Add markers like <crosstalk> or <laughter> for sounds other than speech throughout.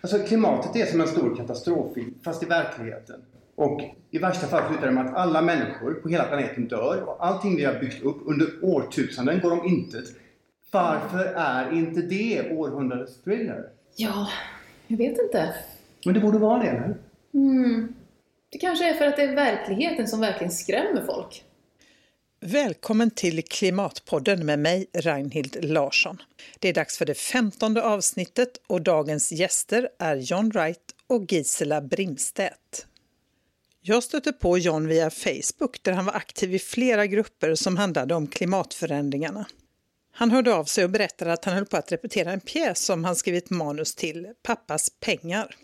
Alltså klimatet är som en stor katastroffilm, fast i verkligheten. Och i värsta fall slutar det med att alla människor på hela planeten dör och allting vi har byggt upp under årtusenden går om intet. Varför är inte det århundradets thriller? Ja, jag vet inte. Men det borde vara det, eller? Mm. Det kanske är för att det är verkligheten som verkligen skrämmer folk. Välkommen till Klimatpodden med mig, Reinhild Larsson. Det är dags för det femtonde avsnittet och dagens gäster är John Wright och Gisela Brimstedt. Jag stötte på John via Facebook där han var aktiv i flera grupper som handlade om klimatförändringarna. Han hörde av sig och berättade att han höll på att repetera en pjäs som han skrivit manus till, Pappas pengar.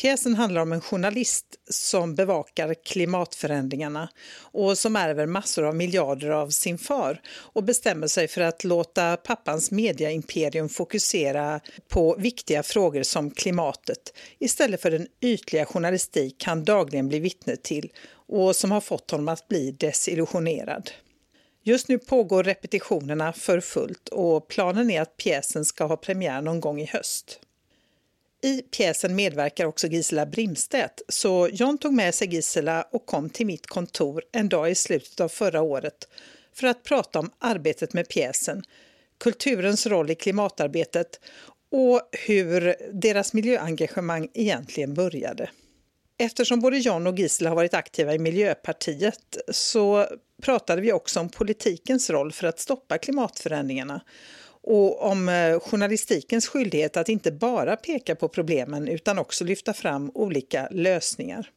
Pjäsen handlar om en journalist som bevakar klimatförändringarna och som ärver massor av miljarder av sin far och bestämmer sig för att låta pappans mediaimperium fokusera på viktiga frågor som klimatet istället för den ytliga journalistik han dagligen blir vittne till och som har fått honom att bli desillusionerad. Just nu pågår repetitionerna för fullt och planen är att pjäsen ska ha premiär någon gång i höst. I pjäsen medverkar också Gisela Brimstedt, så John tog med sig Gisela och kom till mitt kontor en dag i slutet av förra året för att prata om arbetet med pjäsen, kulturens roll i klimatarbetet och hur deras miljöengagemang egentligen började. Eftersom både John och Gisela har varit aktiva i Miljöpartiet så pratade vi också om politikens roll för att stoppa klimatförändringarna och om eh, journalistikens skyldighet att inte bara peka på problemen utan också lyfta fram olika lösningar.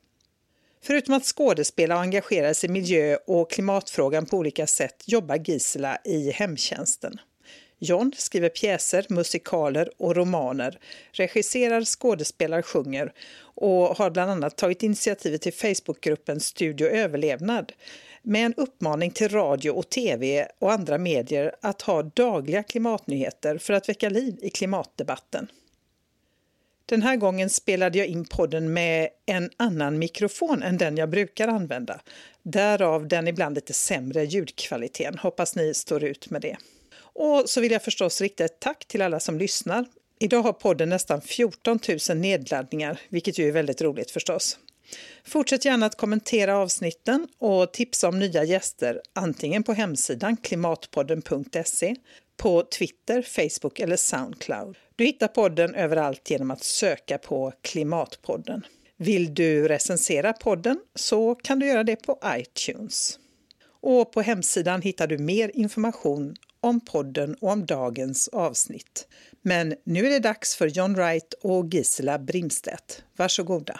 Förutom att skådespela och engagera sig i miljö och klimatfrågan på olika sätt jobbar Gisela i hemtjänsten. John skriver pjäser, musikaler och romaner, regisserar, skådespelar, sjunger och har bland annat tagit initiativet till Facebookgruppen Studio Överlevnad med en uppmaning till radio och tv och andra medier att ha dagliga klimatnyheter för att väcka liv i klimatdebatten. Den här gången spelade jag in podden med en annan mikrofon än den jag brukar använda. Därav den ibland lite sämre ljudkvaliteten. Hoppas ni står ut med det. Och så vill jag förstås rikta ett tack till alla som lyssnar. Idag har podden nästan 14 000 nedladdningar, vilket ju är väldigt roligt förstås. Fortsätt gärna att kommentera avsnitten och tipsa om nya gäster antingen på hemsidan klimatpodden.se, på Twitter, Facebook eller Soundcloud. Du hittar podden överallt genom att söka på Klimatpodden. Vill du recensera podden så kan du göra det på iTunes. Och på hemsidan hittar du mer information om podden och om dagens avsnitt. Men nu är det dags för John Wright och Gisela Brimstedt. Varsågoda.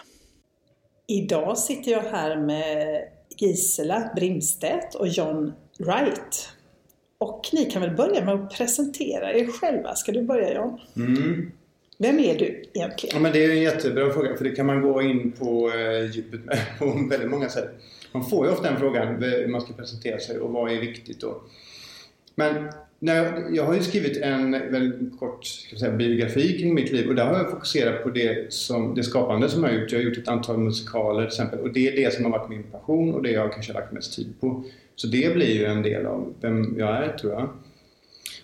Idag sitter jag här med Gisela Brimstedt och John Wright. Och ni kan väl börja med att presentera er själva. Ska du börja John? Mm. Vem är du egentligen? Ja, men det är en jättebra fråga för det kan man gå in på eh, djupet med <laughs> på väldigt många sätt. Man får ju ofta den frågan hur man ska presentera sig och vad är viktigt då. Men när jag, har ju skrivit en väldigt kort ska säga, biografi kring mitt liv och där har jag fokuserat på det, som, det skapande som jag har gjort. Jag har gjort ett antal musikaler till exempel och det är det som har varit min passion och det jag kanske har lagt mest tid på. Så det blir ju en del av vem jag är tror jag.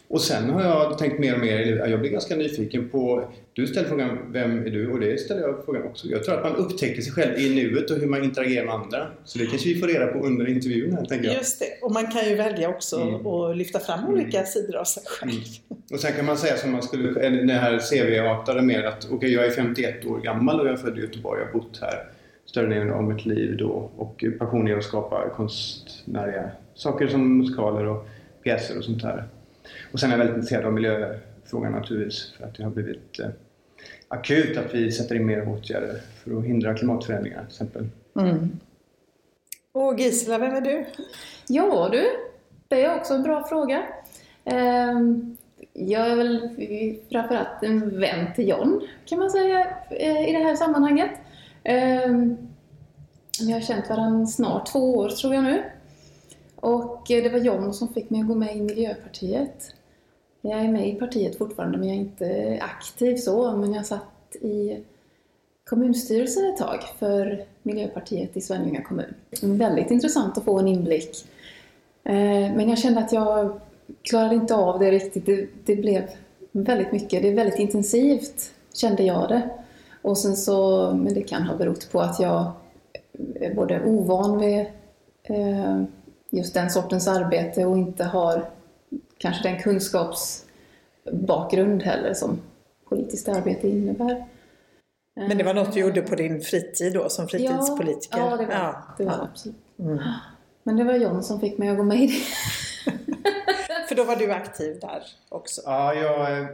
Och sen har jag tänkt mer och mer, jag blir ganska nyfiken på, du ställer frågan vem är du? Och det ställer jag frågan också. Jag tror att man upptäcker sig själv i nuet och hur man interagerar med andra. Så det kanske vi får reda på under intervjun här, tänker jag. Just det, och man kan ju välja också mm. och lyfta fram mm. olika sidor av sig själv. Mm. Och sen kan man säga som man skulle, det här CV-artade mer att okej, okay, jag är 51 år gammal och jag är född i Göteborg, jag har bott här större delen av mitt liv då och passion är att skapa konstnärliga saker som musikaler och pjäser och sånt där. Och sen är jag väldigt intresserad av miljöfrågan naturligtvis för att det har blivit eh, akut att vi sätter in mer åtgärder för att hindra klimatförändringar till exempel. Mm. Och Gisela, vem är du? Ja du, det är också en bra fråga. Ehm, jag är väl framförallt en vän till John kan man säga eh, i det här sammanhanget. Ehm, vi har känt varandra snart två år tror jag nu. Och eh, det var John som fick mig att gå med i Miljöpartiet. Jag är med i partiet fortfarande men jag är inte aktiv så, men jag satt i kommunstyrelsen ett tag för Miljöpartiet i Svenljunga kommun. Väldigt intressant att få en inblick. Eh, men jag kände att jag klarade inte av det riktigt. Det, det blev väldigt mycket, det är väldigt intensivt kände jag det. Och sen så, men det kan ha berott på att jag är både ovan vid eh, just den sortens arbete och inte har kanske den kunskapsbakgrund heller som politiskt arbete innebär. Men det var något du gjorde på din fritid då som fritidspolitiker? Ja, ja det var ja. det. Var absolut. Mm. Men det var John som fick mig att gå med i det. <laughs> För då var du aktiv där också? Ja, jag eh,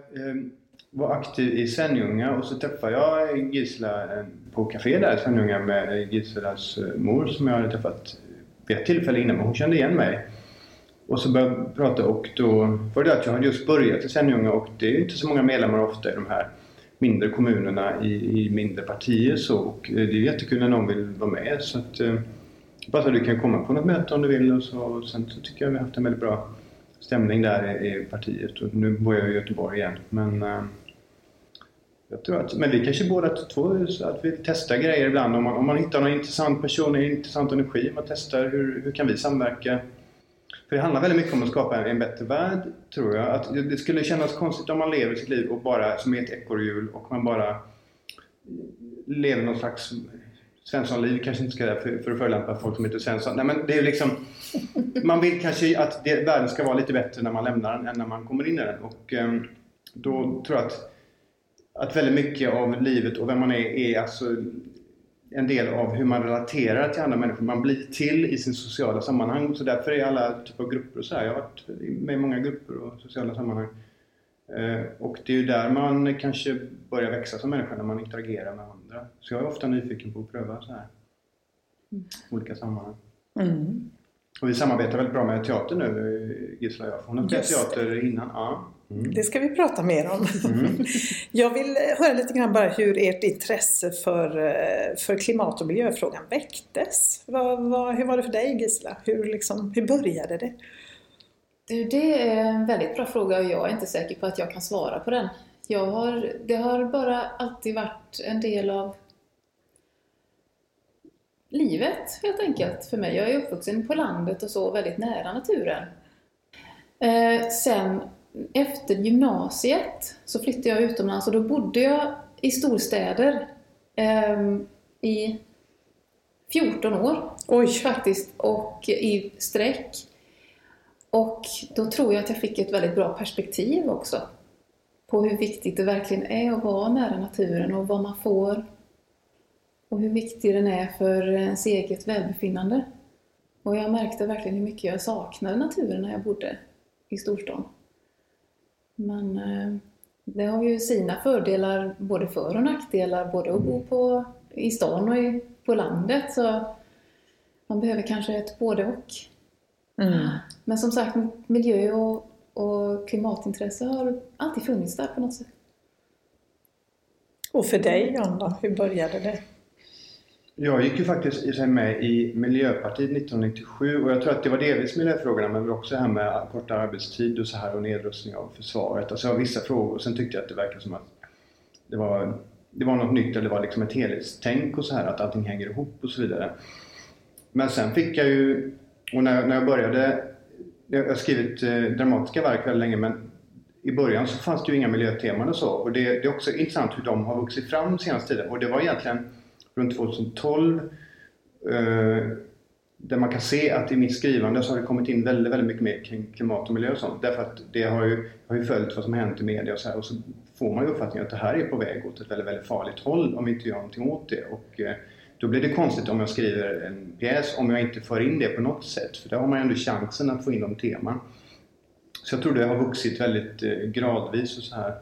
var aktiv i Svenljunga och så träffade jag Gisela eh, på café där i Svenljunga med Giselas eh, mor som jag hade träffat vid ett tillfälle innan, men hon kände igen mig. Och så började vi prata och då var det att jag hade just börjat i Svenljunga och det är inte så många medlemmar ofta i de här mindre kommunerna i, i mindre partier så och eh, det är jättekul när någon vill vara med så att eh, bara att du kan komma på något möte om du vill och så, sen så tycker jag vi har haft en väldigt bra stämning där i partiet och nu bor jag i Göteborg igen men eh, jag tror att, men vi kanske båda två att vi testar grejer ibland om man, om man hittar någon intressant person, en intressant energi, man testar hur, hur kan vi samverka för det handlar väldigt mycket om att skapa en bättre värld, tror jag. Att det skulle kännas konstigt om man lever sitt liv och bara som ett ekorrhjul och man bara lever någon slags Svenssonliv kanske inte ska det för, för att förolämpa folk som heter Svensson. Nej men det är liksom Man vill kanske att det, världen ska vara lite bättre när man lämnar den än när man kommer in i den. Och um, då tror jag att, att väldigt mycket av livet och vem man är, är alltså en del av hur man relaterar till andra människor. Man blir till i sin sociala sammanhang. Så därför är alla typer av grupper och så här. Jag har varit med i många grupper och sociala sammanhang. Eh, och det är ju där man kanske börjar växa som människa, när man interagerar med andra. Så jag är ofta nyfiken på att pröva så här. Mm. Olika sammanhang. Mm. Och vi samarbetar väldigt bra med teater nu, Gisla och jag. Hon har teater innan. Ja. Mm. Det ska vi prata mer om. Mm. <laughs> Jag vill höra lite grann bara hur ert intresse för, eh, för klimat och miljöfrågan väcktes. Vad, vad, hur var det för dig Gisla? Hur, liksom, hur började det? Det är en väldigt bra fråga och jag är inte säker på att jag kan svara på den. Jag har, det har bara alltid varit en del av livet helt enkelt för mig. Jag är uppvuxen på landet och så väldigt nära naturen. Eh, sen efter gymnasiet så flyttade jag utomlands och då bodde jag i storstäder eh, i 14 år Oj. faktiskt och i sträck. Och då tror jag att jag fick ett väldigt bra perspektiv också på hur viktigt det verkligen är att vara nära naturen och vad man får och hur viktig den är för ens eget välbefinnande. Och jag märkte verkligen hur mycket jag saknade naturen när jag bodde i storstan. Men eh, det har ju sina fördelar både för och nackdelar, både att bo på, i stan och i, på landet. Så man behöver kanske ett både och. Mm. Men som sagt, miljö och, och klimatintresse har alltid funnits där på något sätt. Och för dig då, hur började det? Jag gick ju faktiskt med i Miljöpartiet 1997 och jag tror att det var delvis miljöfrågorna men också det här med kortare arbetstid och så här och nedrustning av försvaret. Alltså vissa frågor. Sen tyckte jag att det verkade som att det var, det var något nytt eller det var liksom ett helhetstänk och så här att allting hänger ihop och så vidare. Men sen fick jag ju, och när, när jag började, jag har skrivit eh, dramatiska verk väldigt länge men i början så fanns det ju inga miljöteman och så och det, det är också intressant hur de har vuxit fram senaste tiden och det var egentligen runt 2012 eh, där man kan se att i mitt skrivande så har det kommit in väldigt, väldigt mycket mer kring klimat och miljö och sånt. Därför att det har ju, har ju följt vad som hänt i media och så här och så får man ju uppfattningen att det här är på väg åt ett väldigt, väldigt farligt håll om vi inte gör någonting åt det. Och, eh, då blir det konstigt om jag skriver en pjäs om jag inte för in det på något sätt för då har man ju ändå chansen att få in de teman. Så jag tror det har vuxit väldigt eh, gradvis och så här.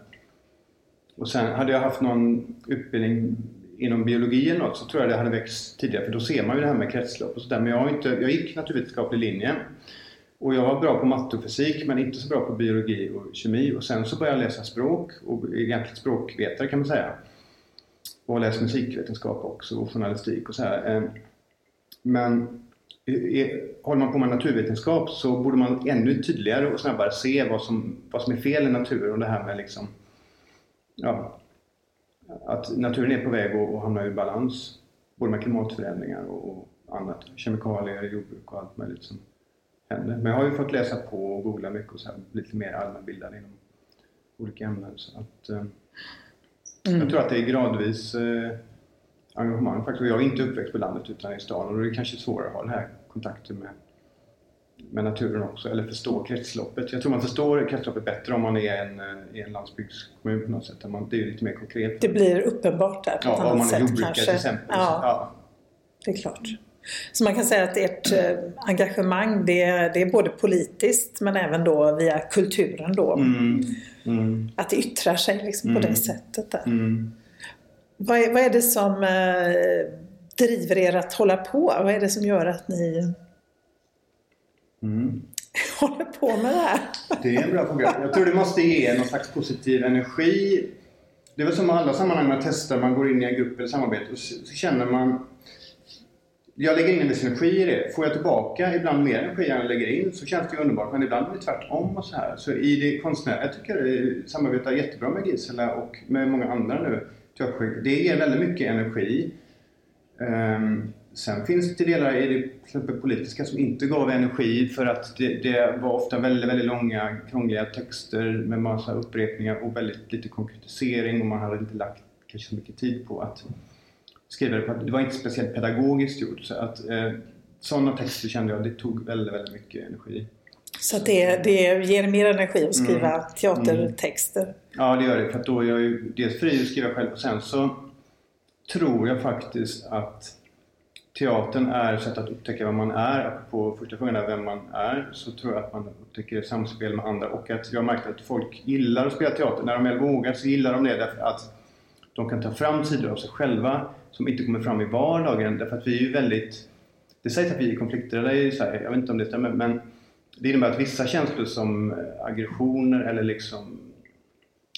Och sen hade jag haft någon utbildning inom biologi eller något så tror jag det hade växt tidigare för då ser man ju det här med kretslopp och sådär. Men jag, inte, jag gick naturvetenskaplig linje och jag var bra på matte och fysik men inte så bra på biologi och kemi och sen så började jag läsa språk och egentligen språkvetare kan man säga. Och läst musikvetenskap också och journalistik och så här. Ehm, men håller man på med naturvetenskap så borde man ännu tydligare och snabbare se vad som, vad som är fel i naturen och det här med liksom ja, att naturen är på väg att hamna ur balans. Både med klimatförändringar och annat. Kemikalier, jordbruk och allt möjligt som händer. Men jag har ju fått läsa på och googla mycket och så här, lite mer allmänbildad inom olika ämnen. Så att, eh, Mm. Jag tror att det är gradvis eh, engagemang faktiskt. Jag är inte uppväxt på landet utan i stan och då är det kanske svårare att ha den här kontakten med, med naturen också, eller förstå kretsloppet. Jag tror man förstår kretsloppet bättre om man är en, eh, i en landsbygdskommun på något sätt. Man, det är lite mer konkret. Det blir uppenbart där på ja, ett annat om man är sätt jordbrukare kanske. till exempel. Ja, Ja. det är klart. Så man kan säga att ert eh, engagemang det, det är både politiskt men även då via kulturen då. Mm. Mm. Att det yttrar sig liksom på Mm. det sättet där. Mm. Vad, är, vad är det som eh, driver er att hålla på? Vad är det som gör att ni Mm. <laughs> håller på med det här? Det är en bra fråga. Jag tror det måste ge någon slags positiv energi. Det är väl som i alla sammanhang man testar, man går in i en grupp eller samarbete och så, känner man jag lägger in en viss energi i det. Får jag tillbaka ibland mer energi än jag lägger in så känns det ju underbart. Men ibland är det tvärtom och så här. Så i det konstnärliga, jag tycker det samarbetar jättebra med Gisela och med många andra nu. Det ger väldigt mycket energi. Ehm, sen finns det delar i det politiska som inte gav energi för att det, det var ofta väldigt, väldigt långa krångliga texter med massa upprepningar och väldigt lite konkretisering och man hade inte lagt kanske så mycket tid på att skriva det. På att det var inte speciellt pedagogiskt gjort så att eh, sådana texter kände jag det tog väldigt, väldigt mycket energi. Så det, det ger mer energi att skriva Mm. teatertexter. Ja, det gör det. För då är jag ju dels fri att skriva själv och sen så tror jag faktiskt att teatern är ett sätt att upptäcka vem man är. På första frågan där, vem man är så tror jag att man upptäcker samspel med andra och att jag har märkt att folk gillar att spela teater. När de väl vågar så gillar de det därför att de kan ta fram sidor av sig själva som inte kommer fram i vardagen. Därför att vi är ju väldigt... Det sägs att vi är konflikträdda i Sverige, jag vet inte om det stämmer men det innebär att vissa känslor som aggressioner eller liksom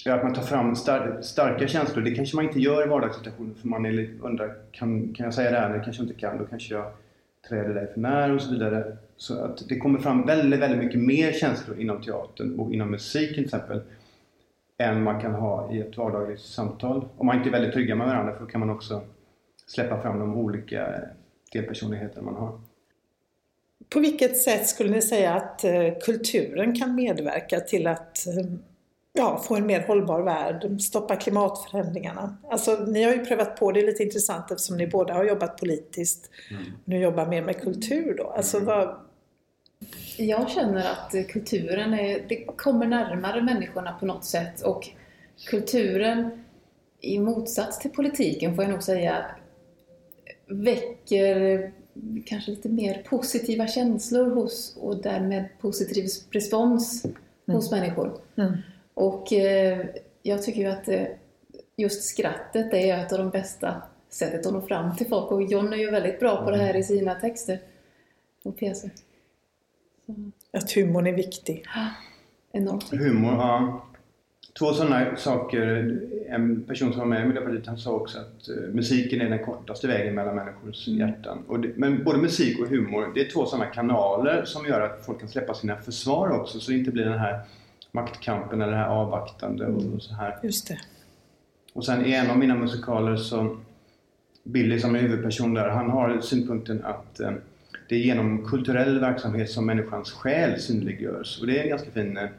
att man tar fram star starka känslor. Det kanske man inte gör i vardagssituationer för man är lite, undrar, kan, kan jag säga det här? Det kanske jag inte kan. Då kanske jag träder dig för när och så vidare. Så att det kommer fram väldigt, väldigt mycket mer känslor inom teatern och inom musiken till exempel än man kan ha i ett vardagligt samtal. Om man inte är väldigt trygga med varandra för då kan man också släppa fram de olika delpersonligheter man har. På vilket sätt skulle ni säga att eh, kulturen kan medverka till att eh, ja, få en mer hållbar värld, stoppa klimatförändringarna? Alltså, ni har ju prövat på, det är lite intressant eftersom ni båda har jobbat politiskt. Nu jobbar mer med kultur då. Alltså, vad, Jag känner att kulturen är, det kommer närmare människorna på något sätt och kulturen i motsats till politiken får jag nog säga väcker kanske lite mer positiva känslor hos och därmed positiv respons hos människor. Mm. Och eh, jag tycker ju att eh, just skrattet är ett av de bästa sättet att nå fram till folk och John är ju väldigt bra på det här i sina texter och pjäser. Så, att humorn är viktig. enormt viktigt. Humor, ja. Två sådana saker. En person som var med i Miljöpartiet han sa också att eh, musiken är den kortaste vägen mellan människors hjärtan. Och det, men både musik och humor, det är två sådana kanaler som gör att folk kan släppa sina försvar också så det inte blir den här maktkampen eller det här avvaktande och, så här. Just det. Och sen i en av mina musikaler så Billy som är huvudperson där, han har synpunkten att eh, det är genom kulturell verksamhet som människans själ synliggörs. Och det är en ganska fin eh,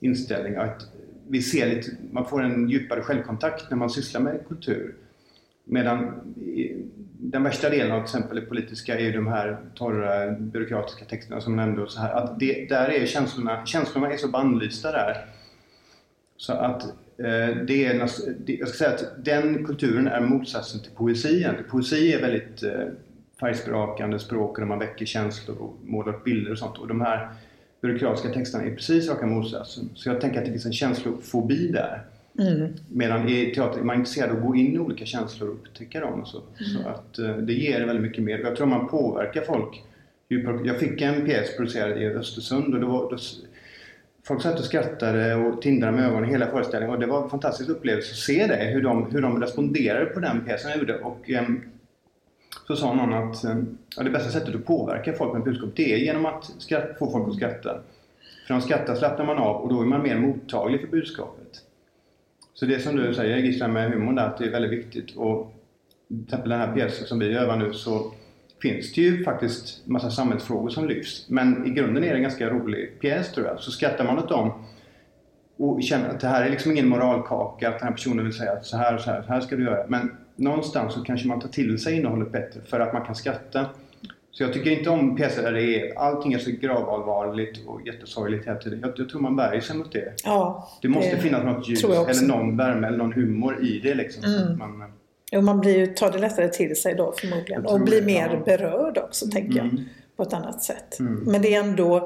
inställning. Att vi ser lite, man får en djupare självkontakt när man sysslar med kultur. Medan i- den värsta delen av till exempel det politiska är ju de här torra byråkratiska texterna som nämnde. Och så här, att det, där är känslorna, känslorna är så bannlysta där. Så att eh, det är, det, jag ska säga att den kulturen är motsatsen till poesien. Poesi är väldigt eh, färgsprakande språk och där man väcker känslor och målar upp bilder och sånt. Och de här byråkratiska texterna är precis raka motsatsen. Så jag tänker att det finns en känslofobi där. Mm. Medan i teater är man intresserad av att gå in i olika känslor och upptäcka dem. Och så. så att eh, det ger väldigt mycket mer. Jag tror man påverkar folk. Jag fick en pjäs producerad i Östersund och då, var- då Folk satt och skrattade och tindrade med ögonen hela föreställningen och det var en fantastisk upplevelse att se det, hur de, hur de responderade på den pjäsen jag gjorde. Och, ehm, så sa någon att ehm, ja, det bästa sättet att påverka folk med budskap det är genom att skratt, få folk att skratta. För när de skrattar slappnar man av och då är man mer mottaglig för budskapet. Så det som du säger Gisela med humorn där, att det är väldigt viktigt. Och till exempel den här pjäsen som vi övar nu så finns det ju faktiskt massa samhällsfrågor som lyfts. Men i grunden är det en ganska rolig pjäs tror jag. Så skrattar man åt dem och känner att det här är liksom ingen moralkaka, att den här personen vill säga att så här och så här, så här ska du göra. Men någonstans så kanske man tar till sig innehållet bättre för att man kan skratta. Så jag tycker inte om pjäser där det är, allting är så gravallvarligt och jättesorgligt hela tiden. Jag, jag tror man värjer sig mot det. Ja, Det måste det finnas något ljus jag eller någon värme eller någon humor i det liksom. Mm. man, Jo, man blir ju, tar det lättare till sig då förmodligen. Jag Och blir det, mer ja. berörd också, tänker jag. Mm. På ett annat sätt. Mm. Men det är ändå,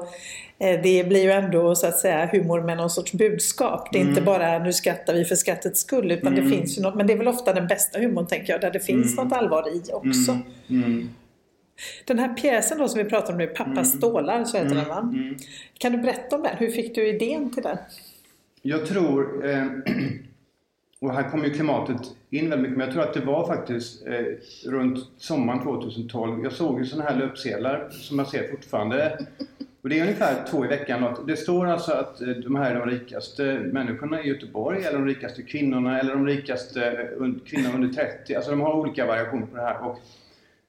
eh, det blir ju ändå så att säga humor med någon sorts budskap. Det är inte Mm. bara nu skrattar vi för skrattets skull. Utan Mm. det finns ju något, men det är väl ofta den bästa humorn tänker jag. Där det finns Mm. något allvar i också. Mm. Mm. Den här pjäsen då som vi pratar om nu, Pappas Mm. stålar, så heter den va? Mm. Kan du berätta om den? Hur fick du idén till den? Jag tror, eh, <clears throat> och här kommer ju klimatet in väldigt mycket, men jag tror att det var faktiskt eh, runt sommaren 2012. Jag såg ju sådana här löpsedlar som jag ser fortfarande. Och det är ungefär två i veckan. Det står alltså att eh, de här är de rikaste människorna i Göteborg, eller de rikaste kvinnorna, eller de rikaste eh, kvinnorna under 30. Alltså de har olika variationer på det här. Och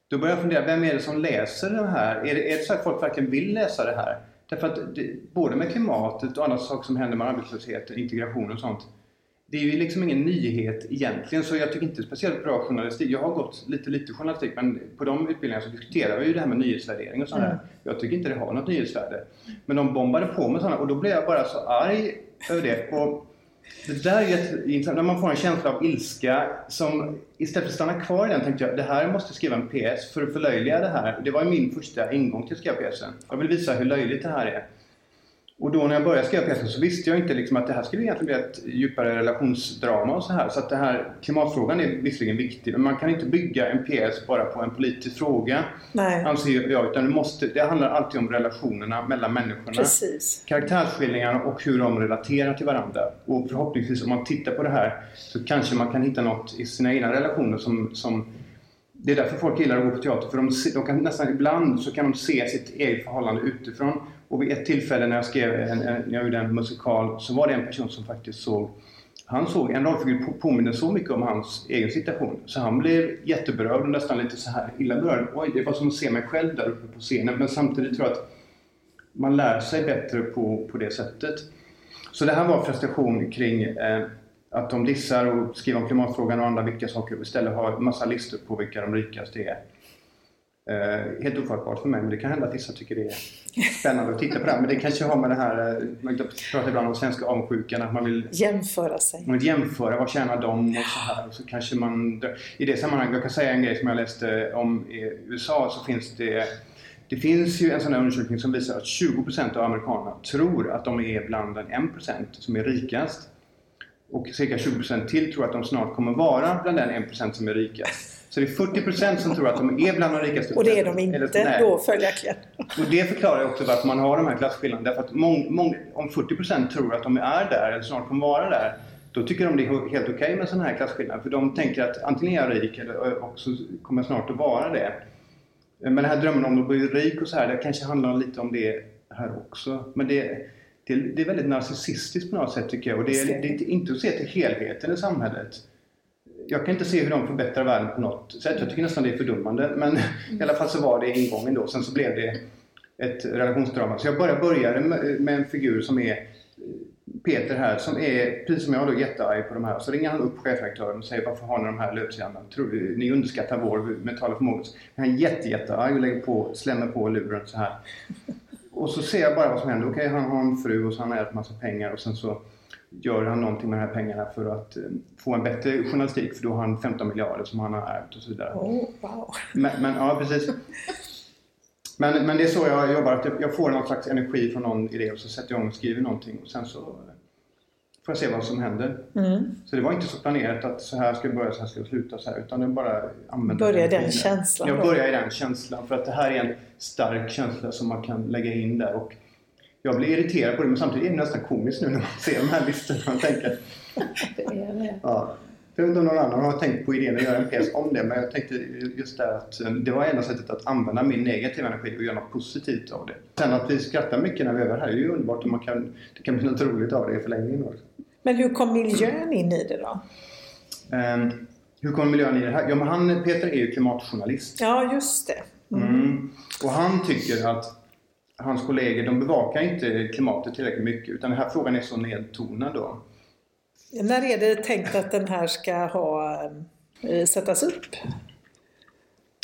då börjar jag fundera, vem är det som läser det här? Är det, är det så att folk verkligen vill läsa det här? Därför att det, både med klimatet och andra saker som händer med arbetslösheten, integration och sånt. Det är ju liksom ingen nyhet egentligen, så jag tycker inte speciellt bra journalistik. Jag har gått lite, lite journalistik, men på de utbildningarna så diskuterar vi ju det här med nyhetsvärdering och sånt. Mm. Jag tycker inte det har något nyhetsvärde. Men de bombade på med sådana och då blev jag bara så arg över det. Och det där är jätteintressant, när man får en känsla av ilska som istället för att stanna kvar i den tänkte jag det här jag måste skriva en PS för att förlöjliga det här. Det var min första ingång till att skriva PSen. Jag vill visa hur löjligt det här är. Och då när jag började skriva pjäsen så visste jag inte liksom att det här skulle egentligen bli ett djupare relationsdrama och så här. Så att det här, klimatfrågan är visserligen viktig men man kan inte bygga en pjäs bara på en politisk fråga Nej, anser jag. Utan det, måste, det handlar alltid om relationerna mellan människorna precis. karaktärsskildringarna och hur de relaterar till varandra. Och förhoppningsvis om man tittar på det här så kanske man kan hitta något i sina egna relationer som, som det är därför folk gillar att gå på teater, för de, de kan nästan ibland så kan de se sitt eget förhållande utifrån. Och vid ett tillfälle när jag skrev en, en, när jag gjorde en musikal så var det en person som faktiskt såg han såg en rollfigur på- påminner så mycket om hans egen situation. Så han blev jätteberörd och nästan lite så här illa berörd. Oj, det var som att se mig själv där uppe på scenen. Men samtidigt tror jag att man lär sig bättre på, på det sättet. Så det här var frustration kring eh, att de dissar och skriver om klimatfrågan och andra viktiga saker och istället har massa listor på vilka de rikaste är. Eh, helt ofattbart för mig, men det kan hända att vissa tycker det är spännande att titta på det här. Men det kanske har med det här, eh, man pratar ibland om svenska avundsjukan, att man vill Jämföra sig. man vill jämföra, vad tjänar de och så här. Och så kanske man, I det sammanhanget, jag kan säga en grej som jag läste om i USA, så finns det det finns ju en sån här undersökning som visar att 20% av amerikanerna tror att de är bland den 1% som är rikast. Och cirka 20% till tror att de snart kommer vara bland den 1% som är rikast. Så det är 40% som tror att de är bland de rikaste. Och det är de Eller- inte nej. då följaktligen. Och det förklarar också varför man har de här klasskillnaderna. Därför att mång, mång, om 40% tror att de är där, eller snart kommer vara där, då tycker de det är helt okej med sådana här klasskillnader. För de tänker att antingen är jag rik eller också kommer jag snart att vara det. Men den här drömmen om att bli rik och så här, det kanske handlar lite om det här också. Men det, det, det är väldigt narcissistiskt på något sätt tycker jag. Och det. är, det är inte att se till helheten i samhället. Jag kan inte se hur de förbättrar världen på något sätt. Jag tycker nästan det är fördummande. Men <laughs> i alla fall så var det ingången då. Sen så blev det ett relationsdrama. Så jag bara började med, en figur som är eh, Peter här som är, precis som jag då, jättearg på de här. Så ringer han upp chefredaktören och säger varför har ni de här löpsedlarna? Ni underskattar vår mentala förmåga. Så Han är jätte, jättearg och lägger på, slämmer på luren så här. Och så ser jag bara vad som händer. Okej, han har en fru och så har han ätit massa pengar och sen så gör han någonting med de här pengarna för att eh, få en bättre journalistik för då har han 15 miljarder som han har ärvt och så vidare. Oh, wow. Men, men ja, precis. Men, men det är så jag jobbar, jag- jag får någon slags energi från någon idé och så sätter jag igång och skriver någonting och sen så får jag se vad som händer. Mm. Så det var inte så planerat att så här ska det börja, så här ska det sluta så här utan jag bara använder Börja den energin. känslan Jag börjar i den känslan för att det här är en stark känsla som man kan lägga in där och jag blir irriterad på det men samtidigt är det nästan komiskt nu när man ser de här listorna och tänker <laughs> Det är det. Ja. Jag vet inte om någon annan har tänkt på idén att göra en pjäs om det, men jag tänkte just där att eh, det var enda sättet att använda min negativa energi och göra något positivt av det. Sen att vi skrattar mycket när vi övar här är ju underbart och man kan, det kan bli något roligt av det i förlängningen också. Men hur kom miljön in i det då? Ehm, hur kommer miljön i det här? Ja, men han, Peter är ju klimatjournalist. Ja, just det. Mm. Och han tycker att hans kollegor de bevakar inte klimatet tillräckligt mycket utan den här frågan är så nedtonad då. När är det tänkt att den här ska ha, eh, sättas upp?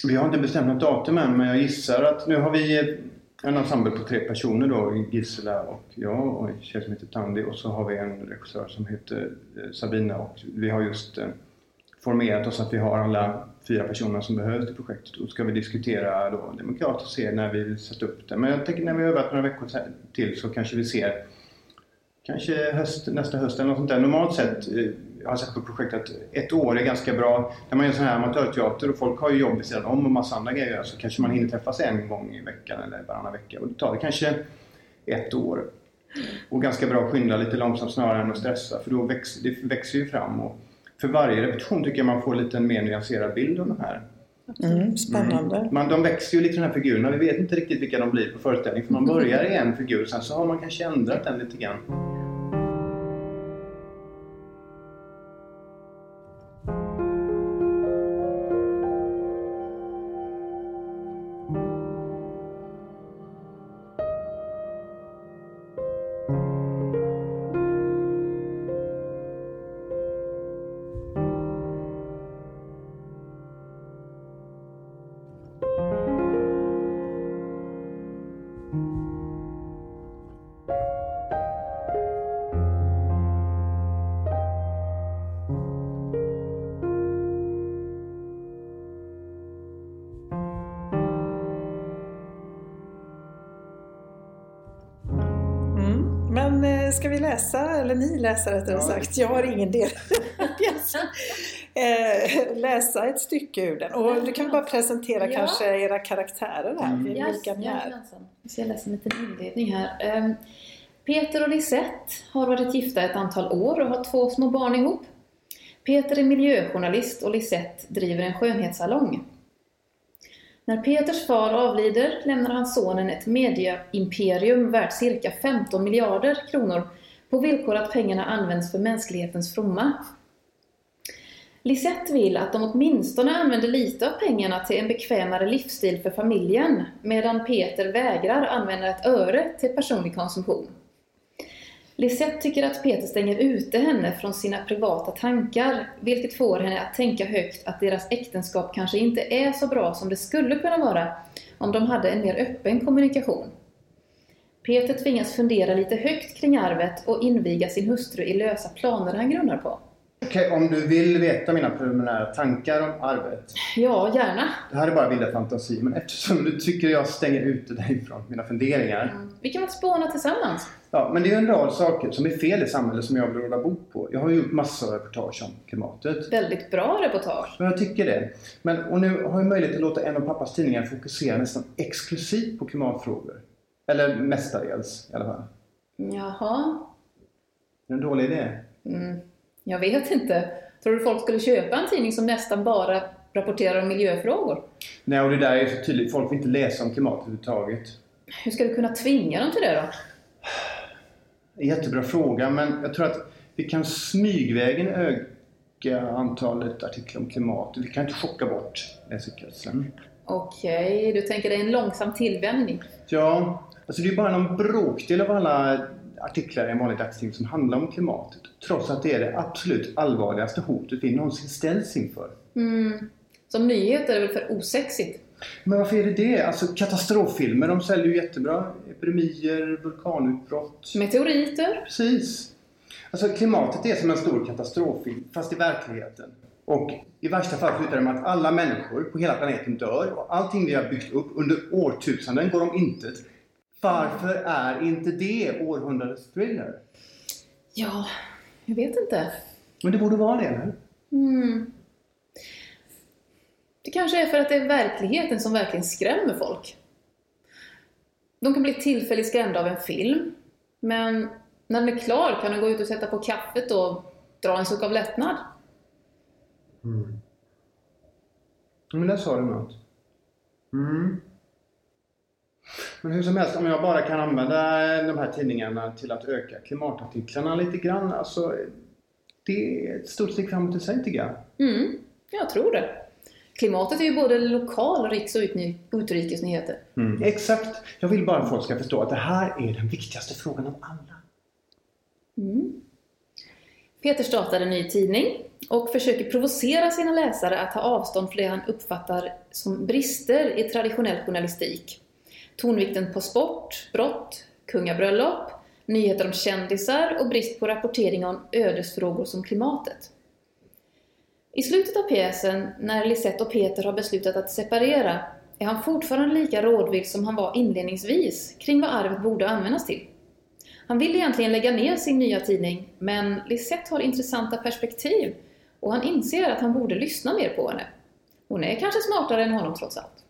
Vi har inte bestämt något datum än men jag gissar att nu har vi en ensemble på tre personer då, Gisela och jag och en tjej som heter Tandy och så har vi en regissör som heter eh, Sabina och vi har just eh, formerat oss att vi har alla fyra personer som behövs till projektet. och ska vi diskutera då demokratiskt och se när vi vill sätta upp det. Men jag tänker när vi har övat några veckor till så kanske vi ser kanske höst, nästa höst eller något sånt där. Normalt sett, eh, jag har sett på projektet att ett år är ganska bra. När man gör sån här amatörteater och folk har ju jobb vid sidan om och massa andra grejer så kanske man hinner träffas en gång i veckan eller varannan vecka. Och då tar det kanske ett år. Och ganska bra att skynda lite långsamt snarare än att stressa för då växer det växer ju fram. Och för varje repetition tycker jag man får lite en mer nyanserad bild av de här. Mm, spännande. Mm. Man, de växer ju lite de här figurerna. Vi vet inte riktigt vilka de blir på föreställning. För man börjar i en figur sen så har man kanske ändrat den lite grann. Läsa, eller ni läsa rättare ja. sagt, jag har ingen del eh, läsa ett stycke ur den. Och du kan bara presentera ja. kanske era karaktärer här, mm. vilka yes, ni är. Jag ska läsa en liten inledning här. Um, Peter och Lisette har varit gifta ett antal år och har två små barn ihop. Peter är miljöjournalist och Lisette driver en skönhetssalong. När Peters far avlider lämnar han sonen ett mediaimperium värt cirka 15 miljarder kronor på villkor att pengarna används för mänsklighetens fromma. Lisette vill att de åtminstone använder lite av pengarna till en bekvämare livsstil för familjen, medan Peter vägrar använda ett öre till personlig konsumtion. Lisette tycker att Peter stänger ute henne från sina privata tankar, vilket får henne att tänka högt att deras äktenskap kanske inte är så bra som det skulle kunna vara om de hade en mer öppen kommunikation. Peter tvingas fundera lite högt kring arvet och inviga sin hustru i lösa planer han grunnar på. Okej, om du vill veta mina preliminära tankar om arvet? Ja, gärna. Det här är bara vilda fantasi, men eftersom du tycker jag stänger ute dig från mina funderingar. Mm. Vi kan väl spåna tillsammans? Ja, men det är en rad saker som är fel i samhället som jag vill råda bot på. Jag har ju gjort massor av reportage om klimatet. Väldigt bra reportage. Ja, jag tycker det. Men, och nu har jag möjlighet att låta en av pappas tidningar fokusera nästan exklusivt på klimatfrågor. Eller mestadels i alla fall. Jaha. Är det en dålig idé? Mm. Jag vet inte. Tror du folk skulle köpa en tidning som nästan bara rapporterar om miljöfrågor? Nej, och det där är så tydligt. Folk vill inte läsa om klimat överhuvudtaget. Hur ska du kunna tvinga dem till det då? Jättebra fråga, men jag tror att vi kan smygvägen öka antalet artiklar om klimat. Vi kan inte chocka bort läsekretsen. Okej, okay, du tänker det är en långsam tillvänjning? Ja, alltså det är bara någon bråkdel av alla artiklar i en vanlig dagstidning som handlar om klimatet. Trots att det är det absolut allvarligaste hotet vi någonsin ställs inför. Mm. Som nyhet är det väl för osexigt? Men varför är det det? Alltså katastroffilmer, de säljer ju jättebra. Epidemier, vulkanutbrott. Meteoriter. Precis. Alltså klimatet är som en stor katastroffilm, fast i verkligheten. Och i värsta fall slutar det med att alla människor på hela planeten dör och allting vi har byggt upp under årtusenden går om intet. Varför är inte det århundradets thriller? Ja, jag vet inte. Men det borde vara det, eller? Mm. Det kanske är för att det är verkligheten som verkligen skrämmer folk. De kan bli tillfälligt skrämda av en film, men när den är klar kan de gå ut och sätta på kaffet och dra en suck av lättnad. Mm. Men där sa du något. Mm. Men hur som helst, om jag bara kan använda de här tidningarna till att öka klimatartiklarna lite grann. Alltså, det är ett stort steg framåt i sig tycker jag. Mm, jag tror det. Klimatet är ju både lokal, riks och utrikesnyheter. Mm, exakt. Jag vill bara att folk ska förstå att det här är den viktigaste frågan av alla. Mm. Peter startar en ny tidning och försöker provocera sina läsare att ta avstånd från det han uppfattar som brister i traditionell journalistik. Tonvikten på sport, brott, kungabröllop, nyheter om kändisar och brist på rapportering om ödesfrågor som klimatet. I slutet av pjäsen, när Lisette och Peter har beslutat att separera, är han fortfarande lika rådvill som han var inledningsvis kring vad arvet borde användas till. Han vill egentligen lägga ner sin nya tidning, men Lisette har intressanta perspektiv och han inser att han borde lyssna mer på henne. Hon är kanske smartare än honom trots allt.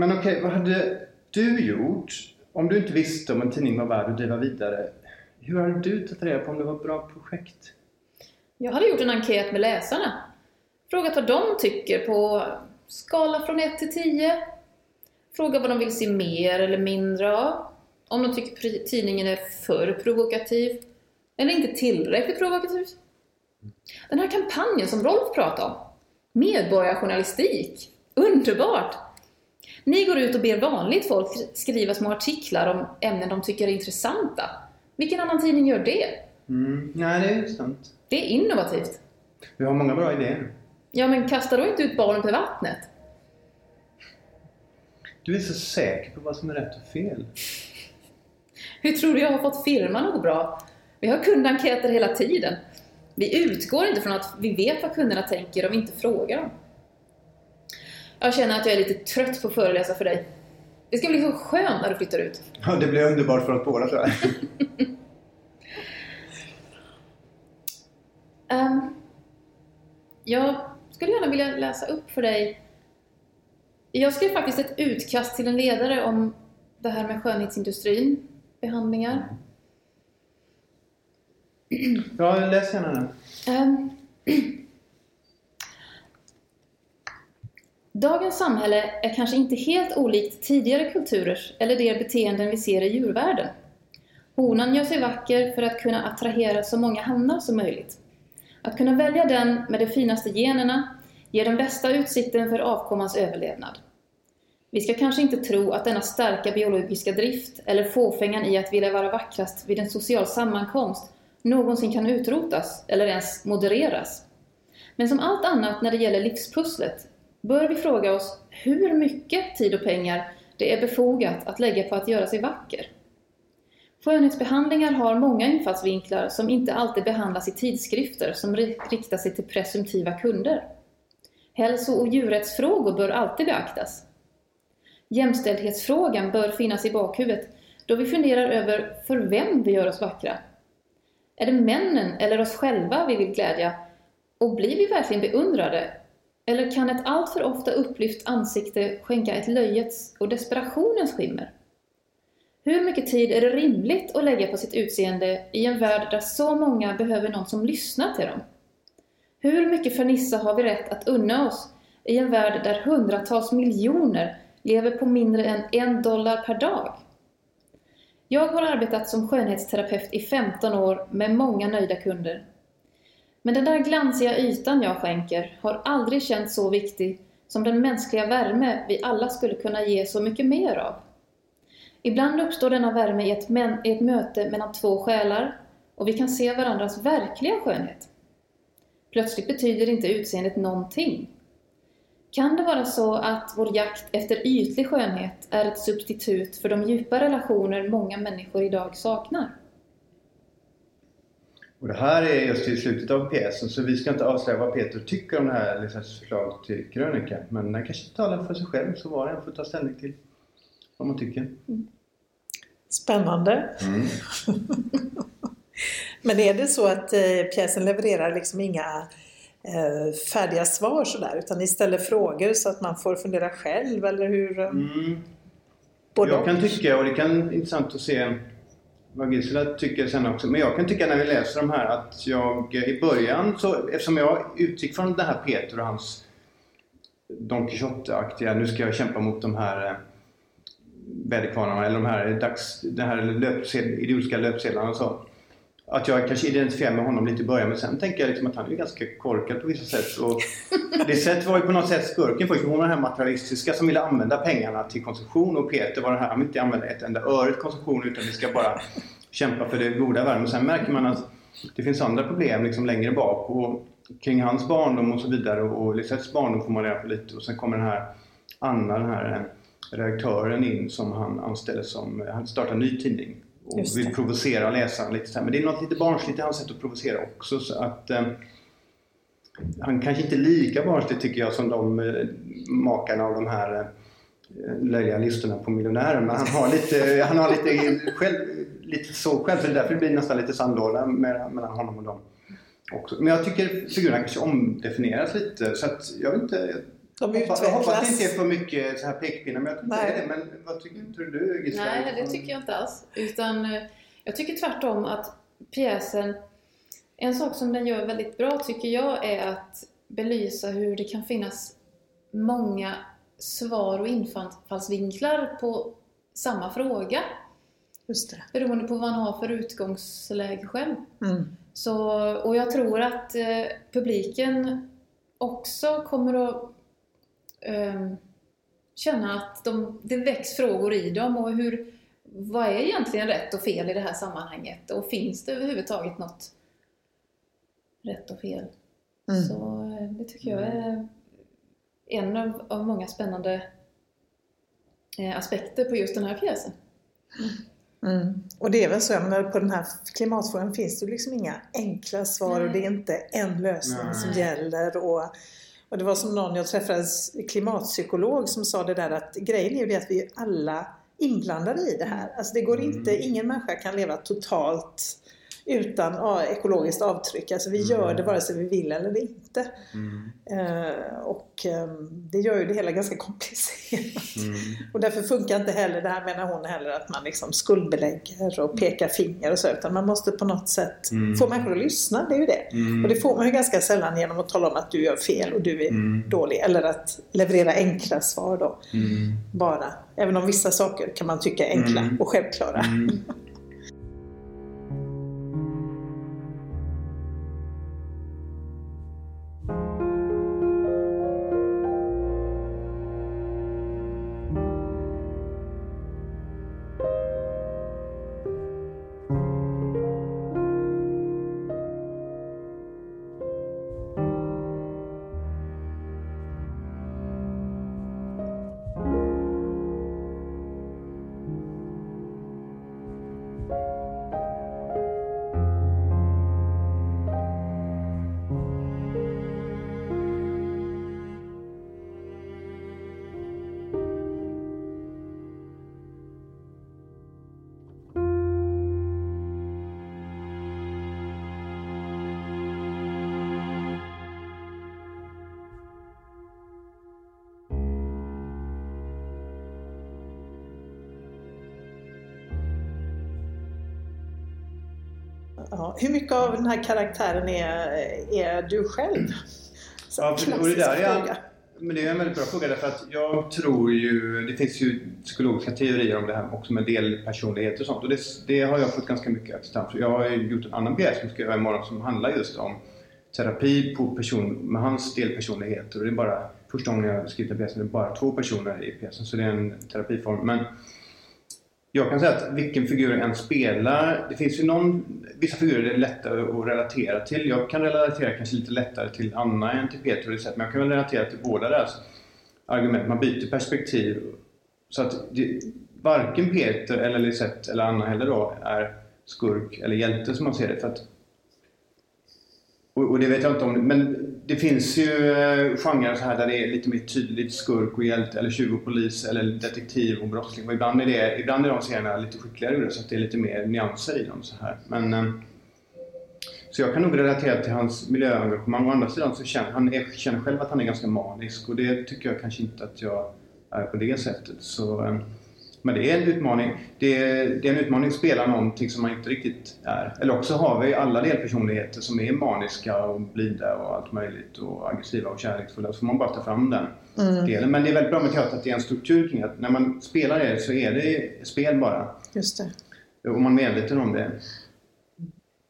Men okej, okay, vad hade du gjort om du inte visste om en tidning var värd att driva vidare? Hur hade du tagit reda på om det var ett bra projekt? Jag hade gjort en enkät med läsarna. Frågat vad de tycker på skala från 1 till 10. frågat vad de vill se mer eller mindre av. Om de tycker tidningen är för provokativ eller inte tillräckligt provokativ. Den här kampanjen som Rolf pratade om. Medborgarjournalistik. Underbart! Ni går ut och ber vanligt folk skriva små artiklar om ämnen de tycker är intressanta. Vilken annan tidning gör det? Mm, nej, det är sant. Det är innovativt. Vi har många bra idéer. Ja, men kasta då inte ut barnet i vattnet. Du är så säker på vad som är rätt och fel. <laughs> Hur tror du jag har fått firman att gå bra? Vi har kundenkäter hela tiden. Vi utgår inte från att vi vet vad kunderna tänker om vi inte frågar dem. Jag känner att jag är lite trött på att föreläsa för dig. Det ska bli så skönt när du flyttar ut. Ja, det blir underbart för oss båda tror jag. um, <laughs> jag skulle gärna vilja läsa upp för dig. Jag skrev faktiskt ett utkast till en ledare om det här med skönhetsindustrin, behandlingar. Ja, läs gärna den. Um, <clears throat> Dagens samhälle är kanske inte helt olikt tidigare kulturers eller de beteenden vi ser i djurvärlden. Honan gör sig vacker för att kunna attrahera så många hannar som möjligt. Att kunna välja den med de finaste generna ger den bästa utsikten för avkommans överlevnad. Vi ska kanske inte tro att denna starka biologiska drift eller fåfängan i att vilja vara vackrast vid en social sammankomst någonsin kan utrotas eller ens modereras. Men som allt annat när det gäller livspusslet bör vi fråga oss hur mycket tid och pengar det är befogat att lägga på att göra sig vacker. Skönhetsbehandlingar har många infallsvinklar som inte alltid behandlas i tidskrifter som riktar sig till presumtiva kunder. Hälso och djurrättsfrågor bör alltid beaktas. Jämställdhetsfrågan bör finnas i bakhuvudet då vi funderar över för vem vi gör oss vackra. Är det männen eller oss själva vi vill glädja? Och blir vi verkligen beundrade eller kan ett alltför ofta upplyft ansikte skänka ett löjets och desperationens skimmer? Hur mycket tid är det rimligt att lägga på sitt utseende i en värld där så många behöver någon som lyssnar till dem? Hur mycket fernissa har vi rätt att unna oss i en värld där hundratals miljoner lever på mindre än en dollar per dag? Jag har arbetat som skönhetsterapeut i 15 år med många nöjda kunder men den där glansiga ytan jag skänker har aldrig känts så viktig som den mänskliga värme vi alla skulle kunna ge så mycket mer av. Ibland uppstår denna värme i ett, i ett möte mellan två själar och vi kan se varandras verkliga skönhet. Plötsligt betyder inte utseendet någonting. Kan det vara så att vår jakt efter ytlig skönhet är ett substitut för de djupa relationer många människor idag saknar? Och det här är just i slutet av pjäsen så vi ska inte avslöja vad Peter tycker om det här Lisas förslag till krönika. Men den kanske talar för sig själv så var och en får ta ställning till vad man tycker. Mm. Spännande! Mm. <laughs> men är det så att eh, pjäsen levererar liksom inga eh, färdiga svar sådär utan ni ställer frågor så att man får fundera själv eller hur? Eh, mm. Jag kan tycka och det kan vara intressant att se vad Gisela tycker sen också. Men jag kan tycka när vi läser de här att jag eh, i början, så, eftersom jag utgick från den här Peter och hans Don Quijote-aktiga, nu ska jag kämpa mot de här eh, väderkvarnarna eller de här, dags, den här löpsed, idiotiska löpsedlarna och så att jag kanske identifierar med honom lite i början men sen tänker jag liksom att han är ganska korkad på vissa sätt. Och <laughs> det sätt var ju på något sätt skurken först. Hon var den här materialistiska som ville använda pengarna till konsumtion och Peter var den här, han vill inte använda ett enda öre till konsumtion utan vi ska bara <laughs> kämpa för det goda världen. Sen märker man att det finns andra problem liksom längre bak och kring hans barndom och så vidare och Lisettes barndom får man reda på lite och sen kommer den här Anna, den här redaktören in som han anställer som, han startar en ny tidning och vill provocera läsaren lite så här. Men det är något lite barnsligt i hans sätt att provocera också så att eh, han kanske inte är lika barnslig tycker jag som de eh, makarna av de här eh, löjliga listorna på miljonärer men han har lite, <laughs> han har lite, själv, lite så själv så därför blir det nästan lite sandlåda mellan honom och dem. Också. Men jag tycker figurerna kanske omdefinieras lite så att jag vet inte de utvecklas. Jag hoppas det inte är för mycket så här pekpinnar, men jag tycker Nej. det. Men vad tycker inte du Gisela? Nej, det tycker jag inte alls. Utan eh, jag tycker tvärtom att pjäsen, en sak som den gör väldigt bra tycker jag är att belysa hur det kan finnas många svar och infallsvinklar på samma fråga. Just det. Beroende på vad man har för utgångsläge själv. Mm. Så, och jag tror att eh, publiken också kommer att eh, känna att de, det väcks frågor i dem och hur, vad är egentligen rätt och fel i det här sammanhanget? Och finns det överhuvudtaget något rätt och fel? Mm. Så eh, det tycker jag är en av, av många spännande eh, aspekter på just den här pjäsen. Mm. Mm. Och det är väl så, menar, på den här klimatfrågan finns det liksom inga enkla svar Nej. och det är inte en lösning Nej. som gäller. Och och det var som någon, jag träffade en klimatpsykolog som sa det där att grejen är ju det att vi alla inblandade i det här. Alltså det går mm. inte, ingen människa kan leva totalt utan ja, ekologiskt avtryck. Alltså vi mm. gör det vare sig vi vill eller inte. Mm. Eh, och eh, det gör ju det hela ganska komplicerat. Mm. <laughs> Och därför funkar inte heller det här menar hon heller att man liksom skuldbelägger och pekar finger och så utan man måste på något sätt mm. få människor att lyssna, det är ju det. Mm. Och det får man ju ganska sällan genom att tala om att du gör fel och du är mm. dålig eller att leverera enkla svar då. Bara. Även om vissa saker kan man tycka är enkla och självklara. <laughs> hur mycket av den här karaktären är, är du själv? Så ja, och det där är, men det är en väldigt bra fråga därför att jag tror ju, det finns ju psykologiska teorier om det här också med delpersonlighet och sånt och det, det har jag fått ganska mycket acceptans Jag har gjort en annan pjäs som ska göra imorgon som handlar just om terapi på person med hans delpersonligheter och det är bara första gången jag skrivit en pjäs, det är bara två personer i pjäsen så det är en terapiform. Men jag kan säga att vilken figur jag än spelar, det finns ju någon, vissa figurer det är lättare att relatera till. Jag kan relatera kanske lite lättare till Anna än till Peter men jag kan väl relatera till båda deras argument. Man byter perspektiv. Så att det, varken Peter eller Lisette eller Anna heller då är skurk eller hjälte som man ser det. För att, och, och det vet jag inte om, men det finns ju eh, genrer så här där det är lite mer tydligt skurk och hjälte eller tjuv och polis eller detektiv och brottsling. Och ibland är, det, ibland är de serierna lite skickligare ur det så att det är lite mer nyanser i dem. Så, här. Men, eh, så jag kan nog relatera till hans miljöengagemang. Å andra sidan så känner han är, känner själv att han är ganska manisk och det tycker jag kanske inte att jag är på det sättet. Så, eh, men det är en utmaning. Det är, det är en utmaning att spela någonting som man inte riktigt är. Eller också har vi alla delpersonligheter som är maniska och blida och allt möjligt och aggressiva och kärleksfulla. Så får man bara ta fram den mm. delen. Men det är väldigt bra med teater att det är en struktur kring att när man spelar det så är det spel bara. Just det. Och man är medveten om det.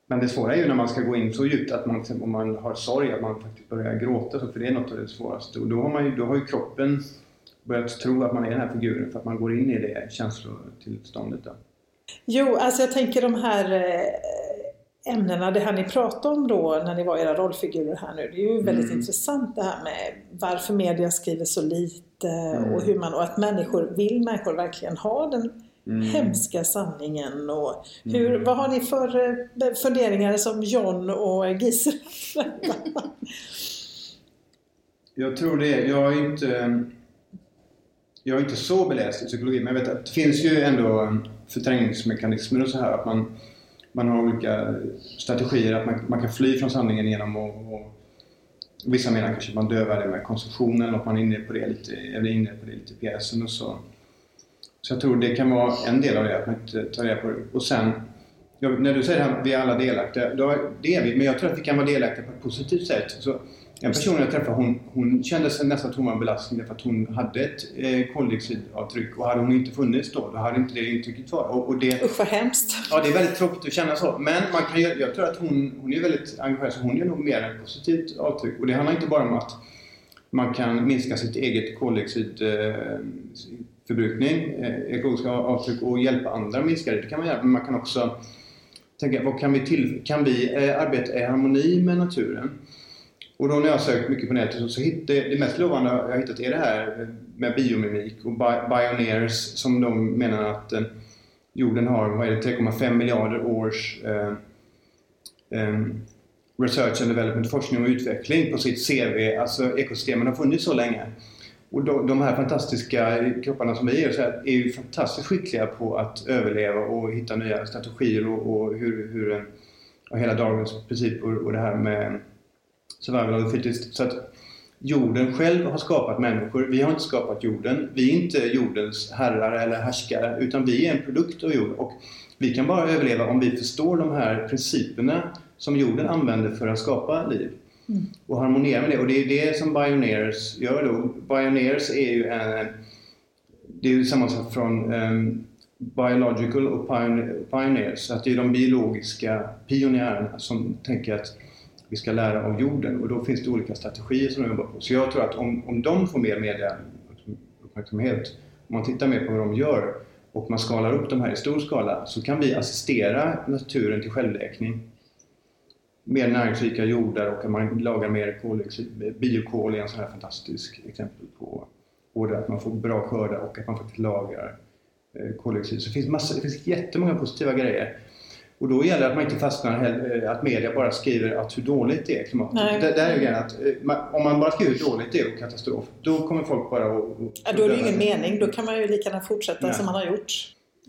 Men det svåra är ju när man ska gå in så djupt att man, om man har sorg, att man faktiskt börjar gråta. För det är något av det svåraste. Och då har, man ju, då har ju kroppen börjat tro att man är den här figuren för att man går in i det känslotillståndet. Då. Jo, alltså jag tänker de här eh, ämnena, det här ni pratade om då när ni var era rollfigurer här nu. Det är ju väldigt mm. intressant det här med varför media skriver så lite mm. och hur man, och att människor, vill människor verkligen ha den mm. hemska sanningen och hur, mm. vad har ni för eh, funderingar som John och Gisela? <laughs> jag tror det, jag är inte jag är inte så beläst i psykologi men jag vet att det finns ju ändå um, förträngningsmekanismer och så här. Att man, man har olika strategier. Att man, man kan fly från sanningen genom att och, Vissa menar kanske att man dövar det med konsumtionen och man är inne på det lite, eller inne på det lite i pjäsen och så. Så jag tror det kan vara en del av det, att man inte tar reda på det. Och sen, när du säger att vi är alla delaktiga, då, det är vi. Men jag tror att vi kan vara delaktiga på ett positivt sätt. Så en person jag träffade hon, hon kände sig nästan att hon var en belastning därför att hon hade ett eh, koldioxidavtryck och hade hon inte funnits då, då hade inte det intrycket varit. Och, och det, Usch vad hemskt! Ja, det är väldigt tråkigt att känna så. Men man kan, jag tror att hon, hon är väldigt engagerad så hon gör nog mer än positivt avtryck. Och det handlar inte bara om att man kan minska sitt eget koldioxidförbrukning, eh, eh, ekologiska avtryck och hjälpa andra att minska det. Det kan man göra, men man kan också tänka, vad kan vi, till, kan vi eh, arbeta i harmoni med naturen? Och då när jag sökt mycket på nätet så, så hittade det mest lovande jag hittat är det här med biomimik och Bioneers som de menar att eh, jorden har 3,5 miljarder års eh, eh, research and development, forskning och utveckling på sitt CV. Alltså ekosystemen har funnits så länge. Och de, de här fantastiska kropparna som vi är, så här, är ju fantastiskt skickliga på att överleva och hitta nya strategier och, och hur, hur eh, och hela dagens principer och det här med survival of the fittest. Så att jorden själv har skapat människor. Vi har inte skapat jorden. Vi är inte jordens herrar eller härskare utan vi är en produkt av jorden. Och vi kan bara överleva om vi förstår de här principerna som jorden använder för att skapa liv. Mm. Och harmonera med det. Och det är det som Bioneers gör då. Bioneers är ju en... Det är ju sammansatt från um, Biological och Pioneers. Så att det är de biologiska pionjärerna som tänker att vi ska lära av jorden och då finns det olika strategier som de jobbar på. Så jag tror att om, om de får mer mediauppmärksamhet, om man tittar mer på vad de gör och man skalar upp de här i stor skala så kan vi assistera naturen till självläkning. Mer näringsrika jordar och att man lagar mer koldioxid. Biokol är en sån här fantastisk exempel på både att man får bra skördar och att man faktiskt lagrar eh, koldioxid. Så det finns, massa, det finns jättemånga positiva grejer. Och då gäller det att man inte fastnar eh, att media bara skriver att hur dåligt det är klimatet. Nej. Det, där är grejen att eh, om man bara skriver hur dåligt det är och katastrof, då kommer folk bara att... Ja, då är det ingen mening. Då kan man ju lika gärna fortsätta Nej. som man har gjort.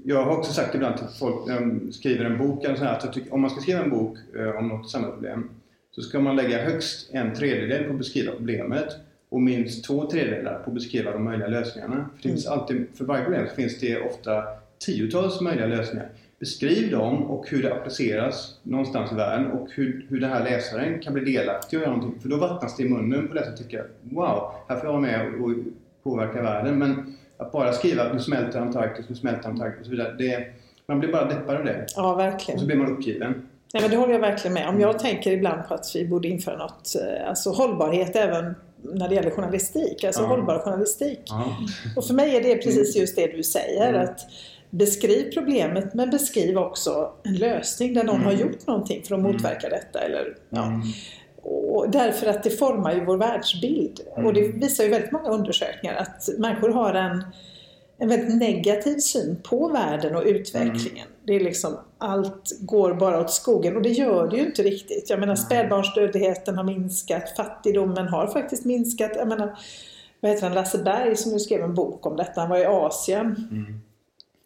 Jag har också sagt ibland till folk när de skriver en bok, eller så här, att tycker, om man ska skriva en bok eh, om något samhällsproblem så ska man lägga högst en tredjedel på att beskriva problemet och minst två tredjedelar på att beskriva de möjliga lösningarna. För, det finns mm. alltid, för varje problem så finns det ofta tiotals möjliga lösningar. Beskriv dem och hur det appliceras någonstans i världen och hur, hur den här läsaren kan bli delaktig och göra någonting. För då vattnas det i munnen på läsaren och tycker wow, här får jag vara med och påverka världen. Men att bara skriva att nu smälter Antarktis, nu smälter Antarktis och så vidare. Det, man blir bara deppad av det. Ja, verkligen. Och så blir man uppgiven. Nej, men det håller jag verkligen med om. Jag tänker ibland på att vi borde införa något, eh, alltså hållbarhet även när det gäller journalistik, alltså ja. hållbar journalistik. Ja. Och för mig är det precis just det du säger. Mm. att Beskriv problemet men beskriv också en lösning där någon mm. har gjort någonting för att mm. motverka detta. Eller, ja. Mm. Och därför att det formar ju vår världsbild. Mm. Och det visar ju väldigt många undersökningar att människor har en, en väldigt negativ syn på världen och utvecklingen. Mm. Det är liksom, allt går bara åt skogen och det gör det ju inte riktigt. Jag menar spädbarnsdödligheten har minskat, fattigdomen har faktiskt minskat. Jag menar, vad heter han, Lasse Berg som nu skrev en bok om detta, han var i Asien. Mm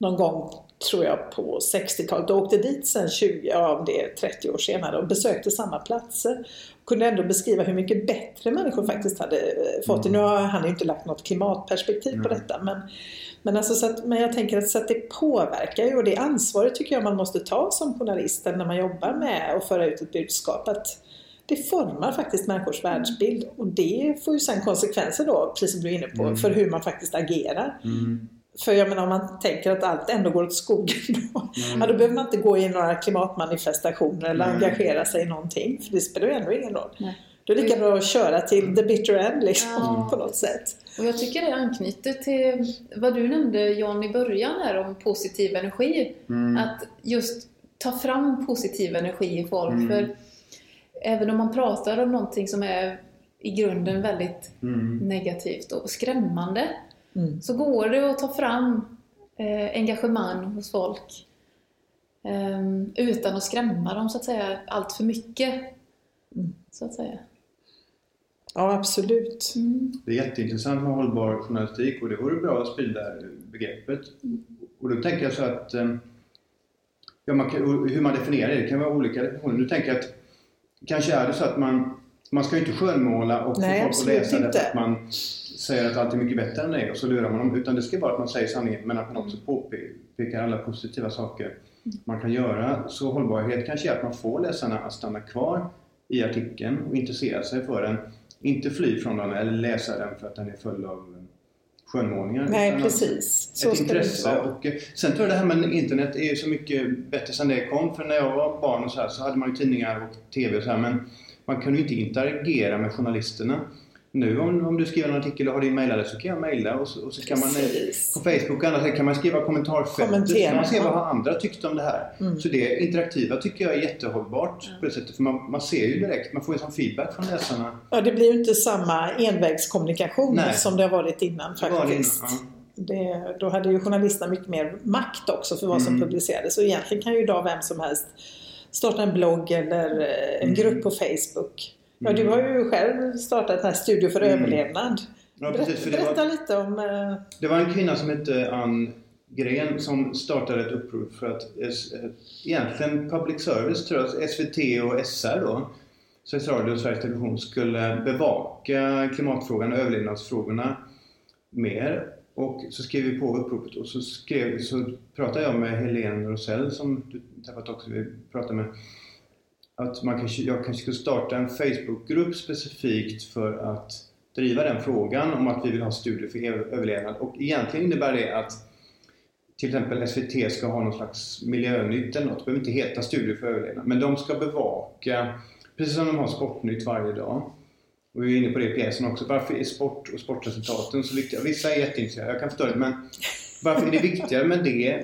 någon gång, tror jag, på 60-talet och åkte dit sen 20, ja det är 30 år senare och besökte samma platser. Kunde ändå beskriva hur mycket bättre människor faktiskt hade eh, fått det. Mm. Nu har han inte lagt något klimatperspektiv mm. på detta men, men, alltså så att, men jag tänker att, så att det påverkar ju och det ansvaret tycker jag man måste ta som journalist när man jobbar med att föra ut ett budskap. Att, det formar faktiskt människors världsbild och det får ju sen konsekvenser då, precis som du är inne på, mm. för hur man faktiskt agerar. Mm. För jag menar om man tänker att allt ändå går åt skogen <laughs> då, mm. ja, då behöver man inte gå i några klimatmanifestationer eller mm. engagera sig i någonting. För det spelar ju ändå ingen roll. Nej. Då är det lika bra att köra till the bitter end liksom, ja. på något sätt. Och jag tycker det anknyter till vad du nämnde John i början här om positiv energi. Mm. Att just ta fram positiv energi i folk. Mm. För även om man pratar om någonting som är i grunden väldigt mm. negativt och skrämmande mm. så går det att ta fram eh, engagemang hos folk eh, utan att skrämma dem så att säga allt för mycket. Mm. Så att säga. Ja, absolut. Mm. Det är jätteintressant med hållbar journalistik och det vore bra att sprida begreppet. Mm. Och då tänker jag så att ehm, ja, man kan, hur man definierar det, det kan vara olika definitioner. Nu tänker jag att kanske är det så att man man ska ju inte skönmåla och Nej, få folk att läsa det för att man säger att allt är mycket bättre än det är och så lurar man dem. Utan det ska vara att man säger sanningen men att man också påpekar alla positiva saker man kan göra. Så hållbarhet kanske är att man får läsarna att stanna kvar i artikeln och intressera sig för den. Inte fly från den eller läsa den för att den är full av skönmålningar. Nej, precis. Så ett intresse. Och, eh, sen tror jag det här med internet är ju så mycket bättre sen det kom. För när jag var barn och så här så hade man ju tidningar och TV och så här. Men man kan ju inte interagera med journalisterna. Nu om, om du skriver en artikel och har din mejladress så kan jag mejla och så, och så kan man eh, på Facebook och andra kan man skriva kommentarsfältet så kan man se vad andra tyckte om det här. Mm. Så det interaktiva tycker jag är jättehållbart på det sättet för man, man ser ju direkt, man får ju sån feedback från läsarna. Ja, det blir ju inte samma envägskommunikation Nej. som det har varit innan faktiskt. Innan, ja. Det, då hade ju journalisterna mycket mer makt också för vad som mm. publicerades och egentligen kan ju idag vem som helst starta en blogg eller eh, en mm. grupp på Facebook. Ja, du har ju själv startat den här Studio för mm. överlevnad. Ja, precis, berätta var, lite om... Uh... Det var en kvinna som hette Ann Gren som startade ett upprop för att egentligen public service, tror jag, SVT och SR då, Sveriges Radio och Sveriges Television skulle bevaka klimatfrågan och överlevnadsfrågorna mer. Och så skrev vi på uppropet och så, skrev, så pratade jag med Helene Rosell som du träffat också, vi pratade med att man kanske, jag kanske skulle starta en Facebookgrupp specifikt för att driva den frågan om att vi vill ha studier för överlevnad. Och egentligen innebär det att till exempel SVT ska ha någon slags miljönytt eller något. Det behöver inte heta studier för överlevnad. Men de ska bevaka, precis som de har Sportnytt varje dag. Och vi är inne på det i pjäsen också. Varför är sport och sportresultaten så viktiga? Vissa är jätteintresserade, jag kan förstå det. Men varför är det viktigare med det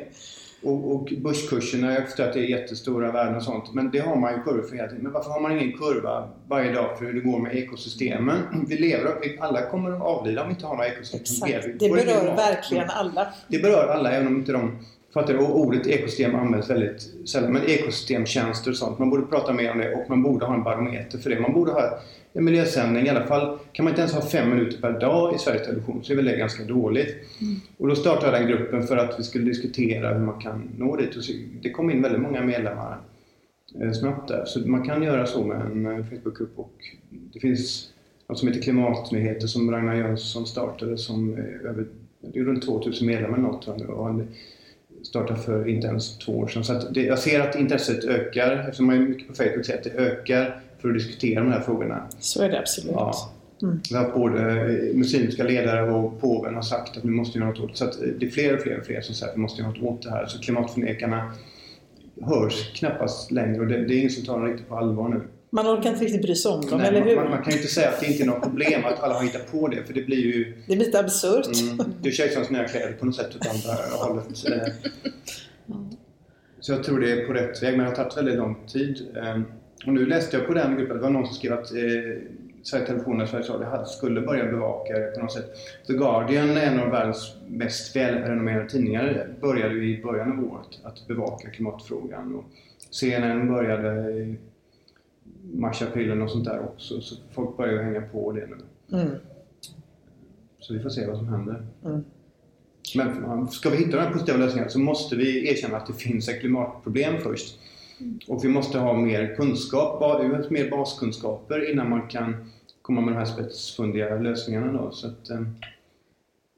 och, och börskurserna, jag förstår att det är jättestora värden och sånt, men det har man ju kurvor för hela tiden. Men varför har man ingen kurva varje dag för hur det går med ekosystemen? Vi lever, alla kommer att avlida om vi inte har några ekosystem Exakt. Det berör verkligen alla. Det berör alla, även om inte de fattar det. Och ordet ekosystem används väldigt sällan. Men ekosystemtjänster och sånt, man borde prata mer om det och man borde ha en barometer för det. Man borde ha en miljösändning i alla fall. Kan man inte ens ha fem minuter per dag i Sveriges Television så är väl det ganska dåligt. Mm. Och då startade den gruppen för att vi skulle diskutera hur man kan nå dit. Och det kom in väldigt många medlemmar eh, snabbt där. Så man kan göra så med en eh, Facebookgrupp och det finns något som heter Klimatnyheter som Ragnar Jönsson startade som över, det är runt 2000 medlemmar något tror jag nu. Startade för inte ens två år sedan. Så det, jag ser att intresset ökar eftersom man är mycket på Facebook ser att det ökar för att diskutera de här frågorna. Så är det absolut. Ja. Mm. Har både eh, muslimska ledare och påven har sagt att vi måste göra något åt det. Så att det är fler och fler och fler som säger att vi måste göra något åt det här. Så klimatförnekarna hörs knappast längre och det, det är ingen som tar dem riktigt på allvar nu. Man orkar inte riktigt bry sig om dem, Nej, eller hur? Man, man, kan ju inte säga att det inte är något problem att alla har hittat på det, för det blir ju... Det blir lite absurt. Mm, det är kejsarens nya kläder på något sätt åt andra hållet. <laughs> Så jag tror det är på rätt väg, men det har tagit väldigt lång tid. Ehm, och nu läste jag på den gruppen, det var någon som skrev att eh, Sveriges Television och Sveriges Radio skulle börja bevaka det på något sätt. The Guardian, en av världens mest välrenommerade tidningar, började i början av året att bevaka klimatfrågan. Och CNN började april och sånt där också. Så folk börjar hänga på det nu. Mm. Så vi får se vad som händer. Mm. Men ska vi hitta den positiva lösningen så måste vi erkänna att det finns ett klimatproblem först. Och vi måste ha mer kunskap, mer baskunskaper innan man kan komma med de här spetsfundiga lösningarna. Då. Så att, eh,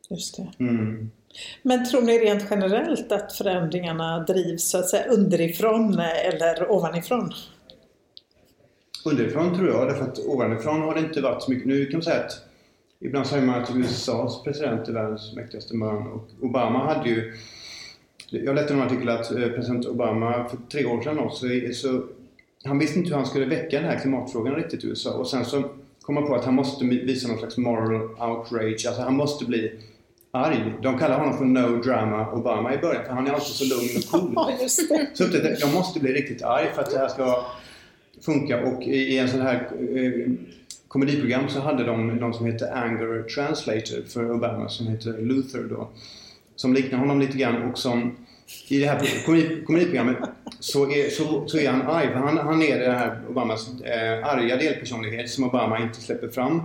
Just det. Mm. Men tror ni rent generellt att förändringarna drivs så att säga underifrån eller ovanifrån? Underifrån tror jag, därför att ovanifrån har det inte varit så mycket. Nu kan man säga att ibland säger man att USAs president är världens mäktigaste man och Obama hade ju jag läste en artikel att eh, president Obama för tre år sedan också, så han visste inte hur han skulle väcka den här klimatfrågan riktigt i USA och sen så kom han på att han måste visa någon slags moral outrage, alltså han måste bli arg. De kallar honom för No Drama Obama i början för han är alltid så lugn och cool. <laughs> Så jag måste bli riktigt arg för att det här ska funka och i en sån här eh, komediprogram så hade de någon som heter Anger Translator för Obama som heter Luther då. Som liknar honom lite grann och som i det här komediprogrammet så är, så, så är han arg. För han, han är det här Obamas eh, arga delpersonlighet som Obama inte släpper fram.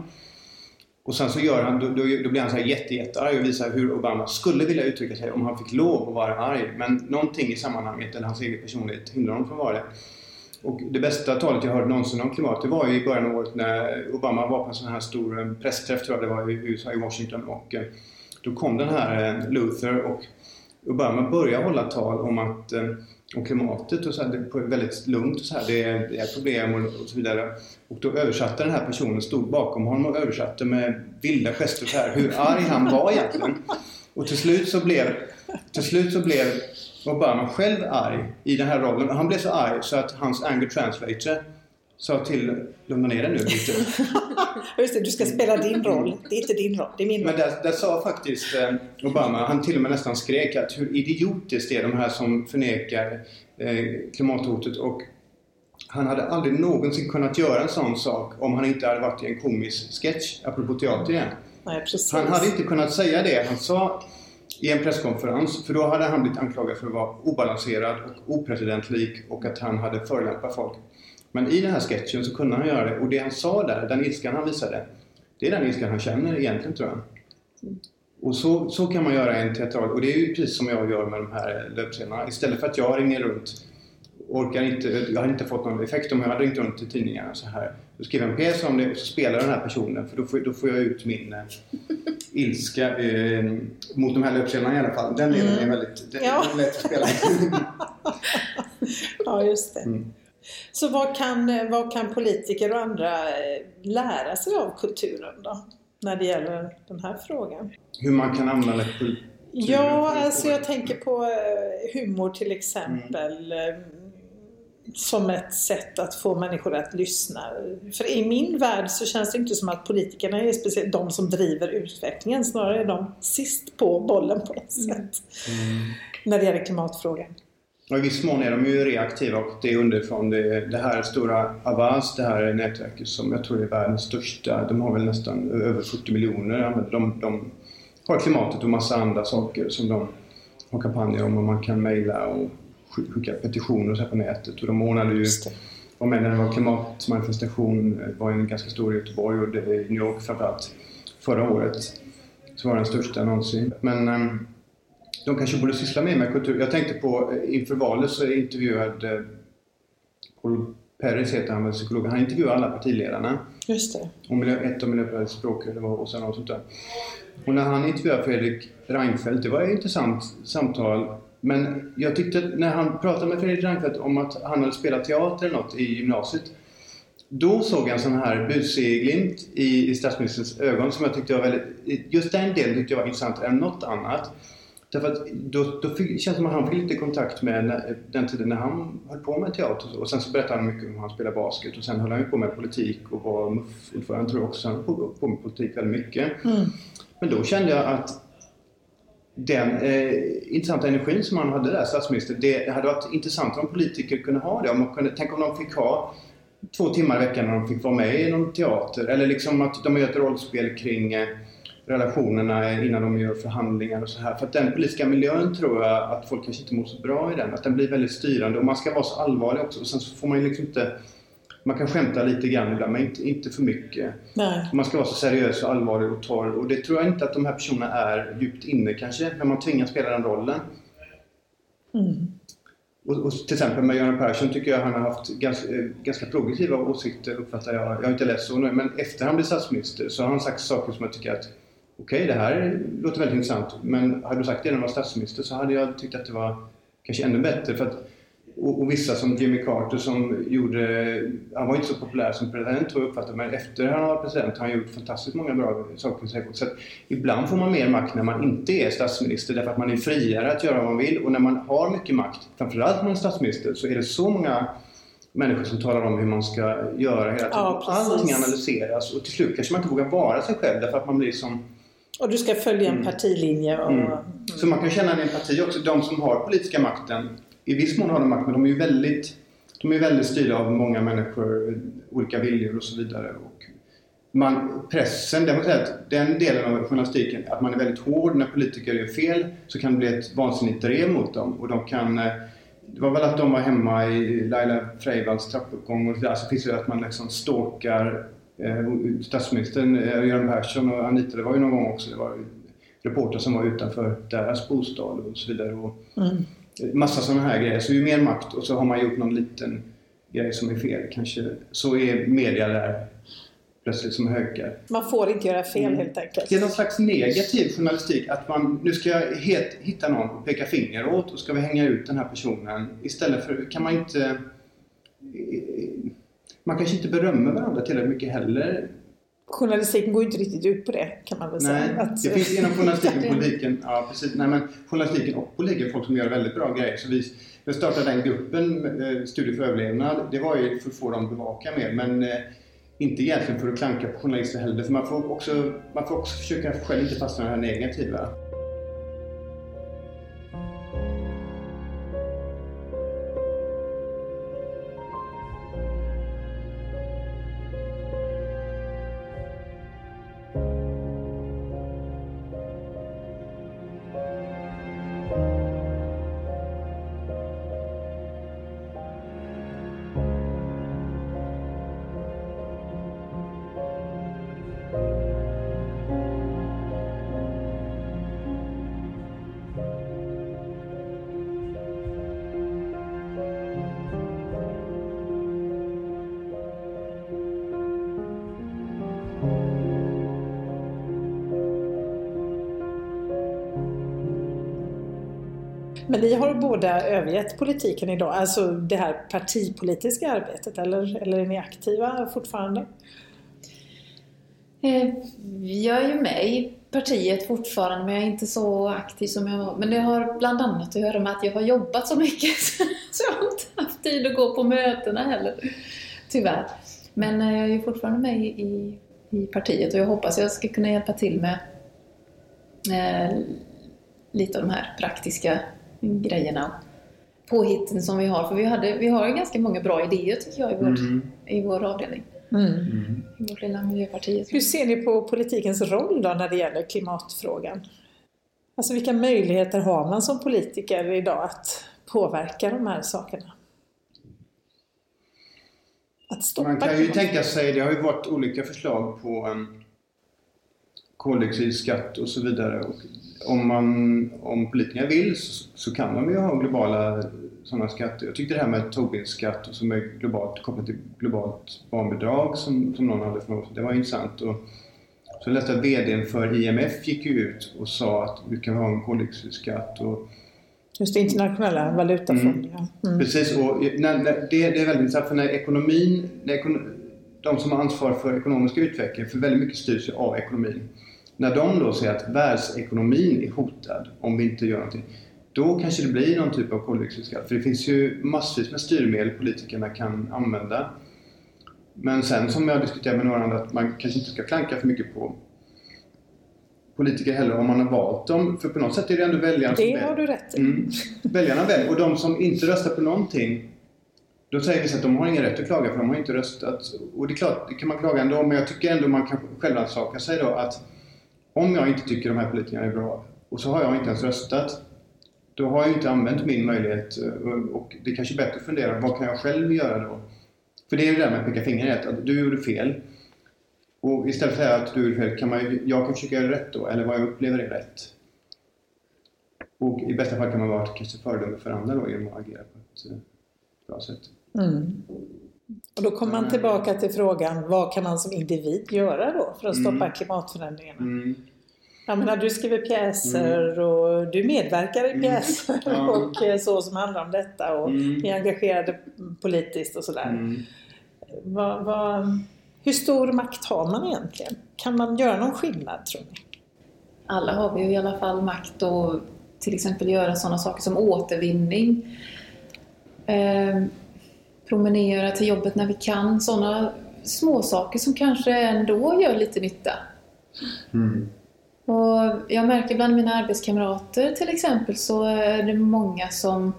Och sen så gör han, då, då, då blir han så här jätte, jättearg och visar hur Obama skulle vilja uttrycka sig om han fick lov att vara arg. Men någonting i sammanhanget, eller hans egen personlighet, hindrar honom från att vara det. Och det bästa talet jag hörde någonsin om klimat, det var ju i början av året när Obama var på en sån här stor eh, pressträff, tror jag det var i USA, i Washington. Och eh, då kom den här eh, Luther och Obama började hålla tal om att om klimatet och så här, det är väldigt lugnt och så här, det är, det är problem och, och, så vidare. Och då översatte den här personen, stod bakom honom och översatte med vilda gester så här, hur arg han var egentligen. Och till slut så blev, till slut så blev Obama själv arg i den här rollen. Han blev så arg så att hans anger translator sa till lugna ner dig nu lite. <laughs> Just det, du ska spela din roll. Det är inte din roll, det är min roll. Men där, där sa faktiskt eh, Obama, han till och med nästan skrek att hur idiotiskt det är de här som förnekar eh, klimathotet och han hade aldrig någonsin kunnat göra en sån sak om han inte hade varit i en komisk sketch, apropå teater igen. Nej, precis. Han hade inte kunnat säga det. Han sa i en presskonferens, för då hade han blivit anklagad för att vara obalanserad och opresidentlik och att han hade förolämpat folk. Men i den här sketchen så kunde han göra det och det han sa där, den ilskan han visade, det är den ilskan han känner egentligen tror jag. Och så, så kan man göra en teatral och det är ju precis som jag gör med de här löpsedlarna. Istället för att jag ringer runt orkar inte, jag har inte fått någon effekt om jag hade ringt runt till tidningarna så här. Då skriver jag en pjäs om det och så spelar den här personen för då får, då får jag ut min eh, ilska eh, mot de här löpsedlarna i alla fall. Den delen mm. är väldigt den, ja. lätt att spela. <laughs> ja, just det. Mm. Så vad kan, vad kan politiker och andra eh, lära sig av kulturen då? När det gäller den här frågan. Hur man kan använda kulturen? Ja, alltså jag tänker på eh, humor till exempel. Mm. Som ett sätt att få människor att lyssna. För i min värld så känns det inte som att politikerna är speciellt de som driver utvecklingen. Snarare är de sist på bollen på ett sätt. Mm. När det gäller klimatfrågan. Och I viss mån är de ju reaktiva och det är underifrån. Det, det här stora Avaz, det här nätverket som jag tror är världens största. De har väl nästan över 40 miljoner. De, de har klimatet och massa andra saker som de har kampanjer om och man kan mejla och skicka petitioner och så på nätet. Och de ordnade ju, var med när det var klimatmanifestation, var en ganska stor i Göteborg och det, i New York framförallt förra året. Så var den största någonsin. Men um, de kanske borde syssla mer med kultur. Jag tänkte på eh, inför valet så intervjuade eh, Paul Peres heter han psykolog. Han intervjuade alla partiledarna. Just det. Och ett av Miljöpartiets språkrör och sen något sånt där. Och när han intervjuade Fredrik Reinfeldt, det var ett intressant samtal. Men jag tyckte när han pratade med Fredrik Reinfeldt om att han hade spelat teater eller något i gymnasiet. Då såg jag en sån här busig glimt i, i statsministerns ögon som jag tyckte var väldigt... Just den delen tyckte jag var intressant än något annat. Därför att då, då fick, känns det som att han fick lite kontakt med när, den tiden när han höll på med teater och sen så berättade han mycket om hur han spelade basket och sen höll han ju på med politik och var MUF-ordförande tror jag också. Han höll på, på med politik väldigt mycket. Mm. Men då kände jag att den eh, intressanta energin som han hade där, statsministern, det hade varit intressant om politiker kunde ha det. Om man kunde, tänk om de fick ha två timmar i veckan när de fick vara med i någon teater. Eller liksom att de gör ett rollspel kring eh, relationerna innan de gör förhandlingar och så här. För att den politiska miljön tror jag att folk kanske inte mår så bra i den. Att den blir väldigt styrande och man ska vara så allvarlig också. Och sen så får man ju liksom inte... Man kan skämta lite grann ibland men inte, inte för mycket. Nej. Man ska vara så seriös och allvarlig och torr. Och det tror jag inte att de här personerna är djupt inne kanske. När man tvingas spela den rollen. Mm. Och, och, till exempel med Göran Persson tycker jag han har haft ganska, ganska progressiva åsikter uppfattar jag. Jag har inte läst så nu men efter han blev statsminister så har han sagt saker som jag tycker att okej, okay, det här låter väldigt intressant. Men hade du sagt det när du var statsminister så hade jag tyckt att det var kanske ännu bättre. För att och, och, vissa som Jimmy Carter som gjorde, han var inte så populär som president tror jag uppfattar men efter han var president har han gjort fantastiskt många bra saker. Så att ibland får man mer makt när man inte är statsminister därför att man är friare att göra vad man vill och när man har mycket makt, framförallt när man är statsminister, så är det så många människor som talar om hur man ska göra hela tiden. Ja, Allting analyseras och till slut kanske man inte vågar vara sig själv därför att man blir som och du ska följa en mm. partilinje. Och... Mm. Så man kan känna en empati också. De som har politiska makten i viss mån har de makt, men de är ju väldigt, de är väldigt styrda av många människor, olika viljor och så vidare. Och man, pressen, det säga att den delen av journalistiken, att man är väldigt hård när politiker gör fel, så kan det bli ett vansinnigt drev mot dem. Och de kan, det var väl att de var hemma i Laila Freivalds trappuppgång och där så finns det att man liksom stalkar eh, statsministern, eh, Göran Persson och Anita, det var ju någon gång också, det var reportrar som var utanför deras bostad och så vidare. Och, mm massa sådana här grejer. Så ju mer makt och så har man gjort någon liten grej som är fel kanske, så är media där plötsligt som hökar. Man får inte göra fel mm. helt enkelt. Det är någon slags negativ journalistik att man, nu ska jag helt, hitta någon och peka finger åt och ska vi hänga ut den här personen. Istället för, kan man inte man kanske inte berömmer varandra tillräckligt mycket heller journalistiken går ju inte riktigt ut på det kan man väl Nej, säga. Att, det finns inom journalistiken <laughs> och politiken, ja precis, nej men journalistiken och politiken folk som gör väldigt bra grejer. Så vi, vi startade den gruppen, eh, Studie för överlevnad, det var ju för att få dem bevaka mer men eh, inte egentligen för att klanka på journalister heller för man får också, man får också försöka själv inte fastna i det här negativa. Men ni har båda övergett politiken idag, alltså det här partipolitiska arbetet, eller, eller är ni aktiva fortfarande? Eh, jag är ju med i partiet fortfarande men jag är inte så aktiv som jag var. Men det har bland annat att göra med att jag har jobbat så mycket <laughs> så jag har inte haft tid att gå på mötena heller. Tyvärr. Men eh, jag är fortfarande med i, i partiet och jag hoppas jag ska kunna hjälpa till med eh, lite av de här praktiska grejerna påhitten som vi har. För vi, hade, vi har ju ganska många bra idéer tycker jag i vår, mm. i vår avdelning. Mm. I vårt lilla miljöparti. Hur ser ni på politikens roll då när det gäller klimatfrågan? Alltså vilka möjligheter har man som politiker idag att påverka de här sakerna? Att stoppa Man kan ju tänka sig, det har ju varit olika förslag på um, koldioxidskatt och så vidare. Och om, man, om politikerna vill så, så, kan de ju ha globala sådana skatter. Jag tyckte det här med Tobin-skatt som är globalt kopplat till globalt barnbidrag som, som någon hade för något det var intressant. Och, så läste jag VDn för IMF gick ut och sa att vi kan ha en koldioxidskatt. Och, Just det, internationella valutafonden. Mm. Mm. Precis, och när, när, det, det, är väldigt intressant för när ekonomin, när de som har ansvar för ekonomisk utveckling, för väldigt mycket styrs av ekonomin. När de då säger att världsekonomin är hotad om vi inte gör någonting, då kanske det blir någon typ av koldioxidskatt. För det finns ju massvis med styrmedel politikerna kan använda. Men sen som jag diskuterat med några andra, att man kanske inte ska klanka för mycket på politiker heller om man har valt dem. För på något sätt är det ändå väljarna som Det har du rätt i. Mm. Väljarna väljer. Och de som inte röstar på någonting, då säger vi att de har ingen rätt att klaga för de har inte röstat. Och det är klart, det kan man klaga ändå, men jag tycker ändå man kan självansaka sig då att om jag inte tycker de här politikerna är bra och så har jag inte ens röstat, då har jag inte använt min möjlighet eh, och det är kanske är bättre att fundera, vad kan jag själv göra då? För det är det där med att peka fingret, att du gjorde fel. Och istället för att säga att du gjorde fel, kan man, jag kan försöka göra rätt då, eller vad jag upplever är rätt. Och i bästa fall kan man vara kanske föredöme för andra då genom att agera på ett eh, bra sätt. Mm. Och då kommer man tillbaka till frågan, vad kan man som individ göra då för att stoppa mm. klimatförändringarna? Mm. Jag menar, du skriver pjäser mm. och du medverkar i mm. pjäser mm. <laughs> och eh, så som handlar om detta och mm. är engagerad politiskt och sådär. Mm. Vad, vad, hur stor makt har man egentligen? Kan man göra någon skillnad tror ni? Alla har vi ju i alla fall makt att till exempel göra sådana saker som återvinning. Eh, promenera till jobbet när vi kan. Sådana små saker som kanske ändå gör lite nytta. Mm. Och jag märker bland mina arbetskamrater till exempel så är det många som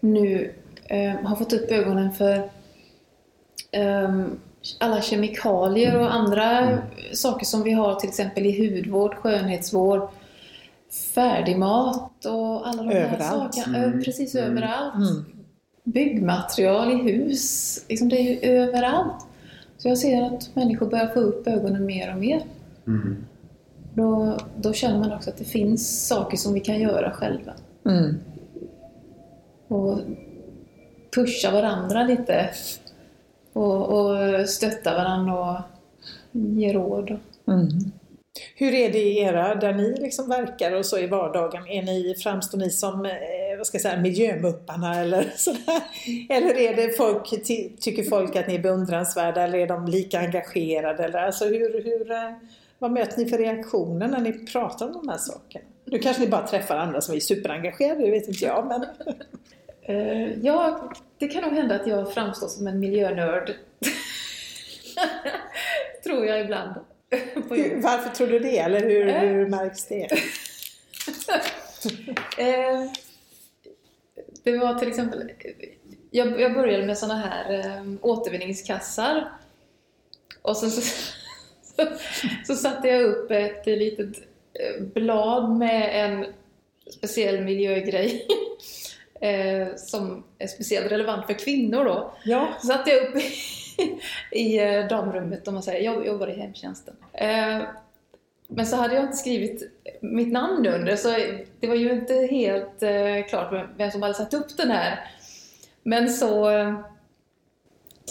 nu eh, har fått upp ögonen för eh, alla kemikalier och andra mm. saker som vi har till exempel i hudvård, skönhetsvård, färdigmat och alla de överallt. här sakerna. Mm. Precis mm. överallt. Byggmaterial i hus, liksom det är ju överallt. Så jag ser att människor börjar få upp ögonen mer och mer. Mm. Då, då känner man också att det finns saker som vi kan göra själva. Mm. Och pusha varandra lite. Och, och stötta varandra och ge råd. Mm. Hur är det i era, där ni liksom verkar och så i vardagen? Är ni, framstår ni som eh, vad ska jag säga, miljömupparna eller <laughs> sådär? Eller är det folk, tycker folk att ni är beundransvärda eller är de lika engagerade? Eller, alltså hur, hur, eh, vad möter ni för reaktioner när ni pratar om de här sakerna? Nu kanske ni bara träffar andra som är superengagerade, det vet inte jag. Men... Uh, <laughs> ja, det kan nog hända att jag framstår som en miljönörd. <laughs> tror jag ibland. Varför tror du det? Eller hur, uh, hur märks det? Det var till exempel, jag, jag började med sådana här återvinningskassar. Och sen så så satte jag upp ett litet eh, blad med en speciell miljögrej <laughs> eh, som är speciellt relevant för kvinnor då. Ja. Så satte jag upp i eh, damrummet, om man säger. Jag jobbar i hemtjänsten. Men så hade jag inte skrivit mitt namn under, så det var ju inte helt klart vem som hade satt upp den här. Men så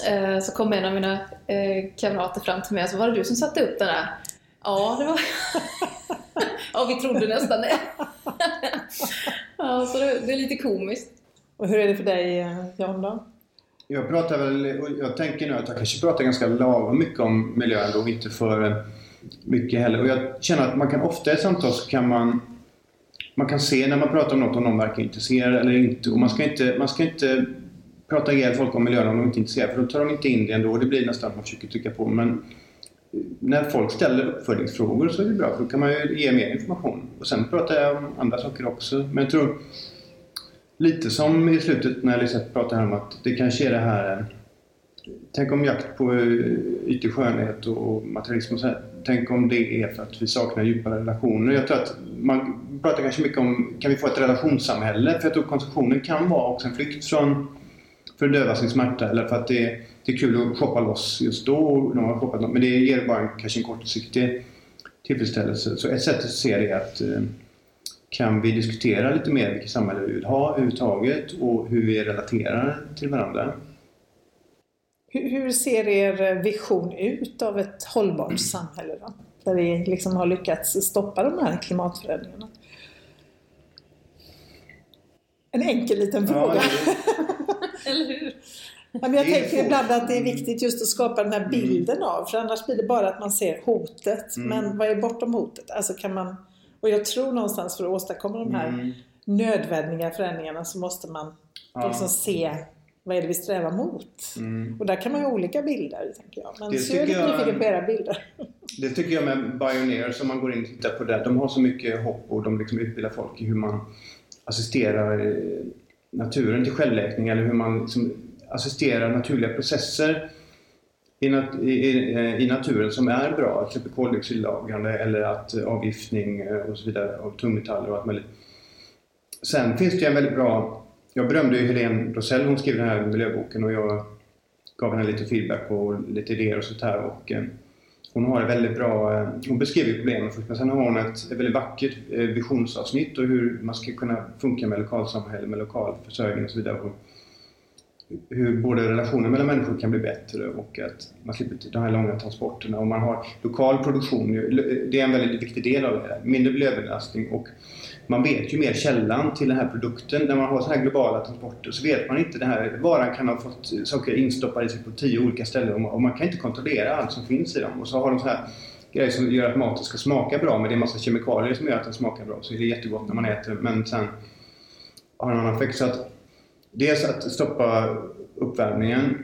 Eh, så kom en av mina eh, kamrater fram till mig och sa, var det du som satte upp den där? Ja, det var <laughs> Ja, vi trodde nästan det. ja, så det, det, är lite komiskt. Och hur är det för dig, eh, John då? Jag pratar väl, jag tänker nu att jag kanske pratar ganska lagom mycket om miljön och inte för mycket heller. Och jag känner att man kan ofta i ett samtal så kan man man kan se när man pratar om något om någon verkar intresserad eller inte. Och man ska inte, man ska inte prata ihjäl folk om miljön om de inte är intresserade för då tar de inte in det ändå och det blir nästan att man försöker trycka på. Men när folk ställer uppföljningsfrågor så är det bra för då kan man ju ge mer information. Och sen pratar jag om andra saker också. Men jag tror lite som i slutet när Lisette pratade om att det kanske är det här Tänk om jakt på eh, ytlig skönhet och materialism och så här. Tänk om det är för att vi saknar djupare relationer. Jag tror att man pratar kanske mycket om, kan vi få ett relationssamhälle? För jag tror konsumtionen kan vara också en flykt från för att döva sin smärta eller för att det, det är kul att shoppa loss just då. När man shoppat men det ger bara en, kanske en kortsiktig tillfredsställelse. Så ett sätt att se det är att eh, kan vi diskutera lite mer vilket samhälle vi vill ha överhuvudtaget och hur vi relaterar till varandra. Hur ser er vision ut av ett hållbart samhälle då? Där vi liksom har lyckats stoppa de här klimatförändringarna? En enkel liten fråga. Ja, <laughs> Eller hur? men jag tänker ibland att det är viktigt just att skapa den här mm. bilden av, för annars blir det bara att man ser hotet. Mm. Men vad är bortom hotet? Alltså kan man, och jag tror någonstans för att åstadkomma de här mm. nödvändiga förändringarna så måste man ja. liksom se vad är det vi strävar mot? Mm. Och där kan man ha olika bilder, tänker jag. Men så är jag lite nyfiken på era bilder. <laughs> Det tycker jag med Bioneer, som man går in och tittar på där. De har så mycket hopp och de liksom utbildar folk i hur man assisterar eh, naturen till självläkning eller hur man liksom assisterar naturliga processer i, nat i, i, naturen som är bra, till exempel koldioxidlagrande eller att avgiftning eh, och så vidare av tungmetaller och allt möjligt. Sen finns det ju en väldigt bra, jag berömde ju Helene Rosell, hon skrev den här miljöboken och jag gav henne lite feedback och lite idéer och sånt här och eh, hon har väldigt bra, eh, hon beskriver problemen först men sen har hon ett, väldigt vackert eh, visionsavsnitt och hur man ska kunna funka med lokalsamhälle, med lokal försörjning och så vidare. hur både relationen mellan människor kan bli bättre och att man slipper de här långa transporterna och man har lokal produktion. Det är en väldigt viktig del av det här. Mindre miljöbelastning och man vet ju mer källan till den här produkten. När man har så här globala transporter så vet man inte det här. Varan kan ha fått saker instoppade i sig på tio olika ställen och man kan inte kontrollera allt som finns i dem. Och så har de så här grejer som gör att maten ska smaka bra men det är en massa kemikalier som gör att den smakar bra. Så det är jättegott när man äter men sen har den en annan effekt. Så att dels att stoppa uppvärmningen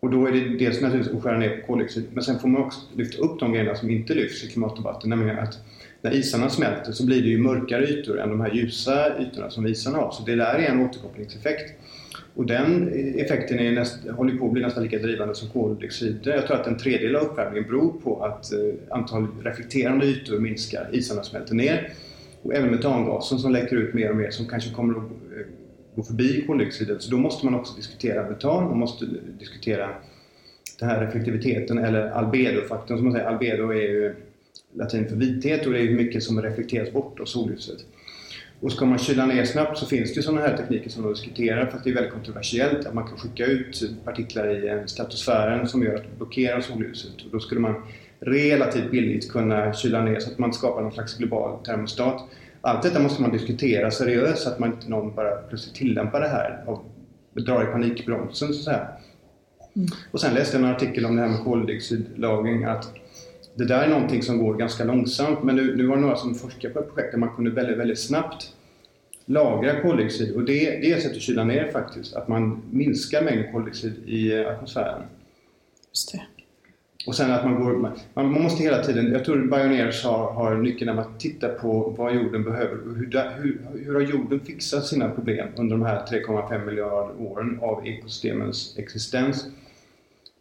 och då är det dels naturligtvis att skära ner på koldioxid men sen får man också lyfta upp de grejerna som inte lyfts i klimatdebatten. Nämligen att när isarna smälter så blir det ju mörkare ytor än de här ljusa ytorna som isarna har. Så det där är en återkopplingseffekt. Och den effekten är näst, håller på att bli nästan lika drivande som koldioxid. Jag tror att en tredjedel av uppvärmningen beror på att antalet antal reflekterande ytor minskar, isarna smälter ner. Och även metangasen som läcker ut mer och mer som kanske kommer att eh, gå förbi koldioxiden. Så då måste man också diskutera metan, man måste diskutera den här reflektiviteten eller albedofaktorn som man säger. Albedo är ju latin för vithet och det är hur mycket som reflekteras bort av solljuset. Och ska man kyla ner snabbt så finns det sådana här tekniker som de diskuterar fast det är väldigt kontroversiellt att man kan skicka ut partiklar i stratosfären som gör att det blockerar solljuset. Och då skulle man relativt billigt kunna kyla ner så att man skapar någon slags global termostat. Allt detta måste man diskutera seriöst så att man inte någon bara plötsligt tillämpar det här och drar i panikbromsen så att säga. Mm. Och sen läste jag en artikel om det här med koldioxidlagring att det där är någonting som går ganska långsamt men nu, nu var det några som forskade på ett projekt där man kunde väldigt, väldigt snabbt lagra koldioxid och det, det är ett sätt att kyla ner faktiskt, att man minskar mängden koldioxid i atmosfären. Just det. Och sen att man går, man, man måste hela tiden, jag tror Bioneers har, har nyckeln när man tittar på vad jorden behöver. Hur, hur, hur har jorden fixat sina problem under de här 3,5 miljarder åren av ekosystemens existens?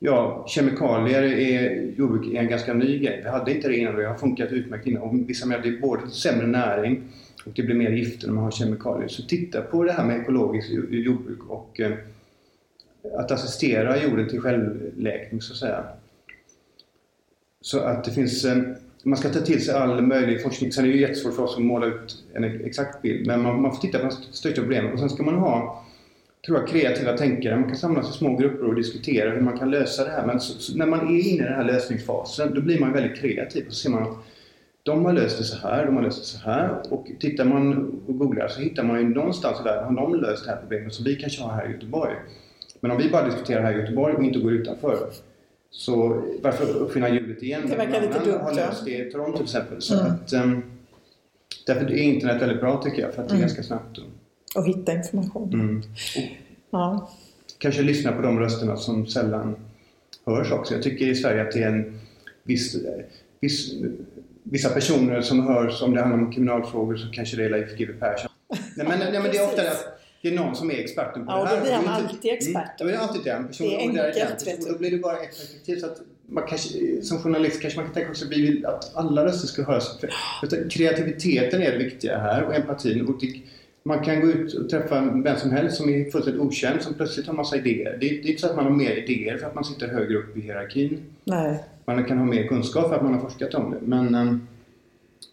Ja, kemikalier i jordbruk är en ganska ny grej. Vi hade inte det innan och det har funkat utmärkt innan. Och vissa menar att det är både sämre näring och det blir mer gifter när man har kemikalier. Så titta på det här med ekologiskt jordbruk och eh, att assistera jorden till självläkning så att säga. Så att det finns eh, man ska ta till sig all möjlig forskning. Sen är det ju jättesvårt för oss att måla ut en exakt bild. Men man, man får titta på de största problemen. Och sen ska man ha tror jag, kreativa tänkare. Man kan samlas i små grupper och diskutera hur man kan lösa det här. Men så, så när man är inne i den här lösningsfasen då blir man väldigt kreativ och så ser man att de har löst det så här, de har löst det så här. Och tittar man och googlar så hittar man ju någonstans i världen har de löst det här problemet som vi kanske har här i Göteborg. Men om vi bara diskuterar här i Göteborg och inte går utanför så varför uppfinna hjulet igen? Det verkar lite dumt. har löst det i Toronto till exempel. Så mm. att, um, därför är internet väldigt bra tycker jag för att det är mm. ganska snabbt. Och, och hitta information. Mm. Ja. Kanske lyssna på de rösterna som sällan hörs också. Jag tycker i Sverige att det är en viss, viss vissa personer som hörs om det handlar om kriminalfrågor så kanske det är Leif GW Persson. Nej men, nej, men det är ofta att det är någon som är experten på ja, det här. Ja, då blir han alltid expert. Mm, det är alltid den personen. Det är enkelt, vet du. Då blir det bara effektivt. Så att man kanske, som journalist kanske man kan tänka sig att alla röster ska höras. För, kreativiteten är det viktiga här och empatin. Och det, man kan gå ut och träffa vem som helst som är fullständigt okänd som plötsligt har massa idéer. Det är, det är inte så att man har mer idéer för att man sitter högre upp i hierarkin. Nej. Man kan ha mer kunskap för att man har forskat om det. Men um,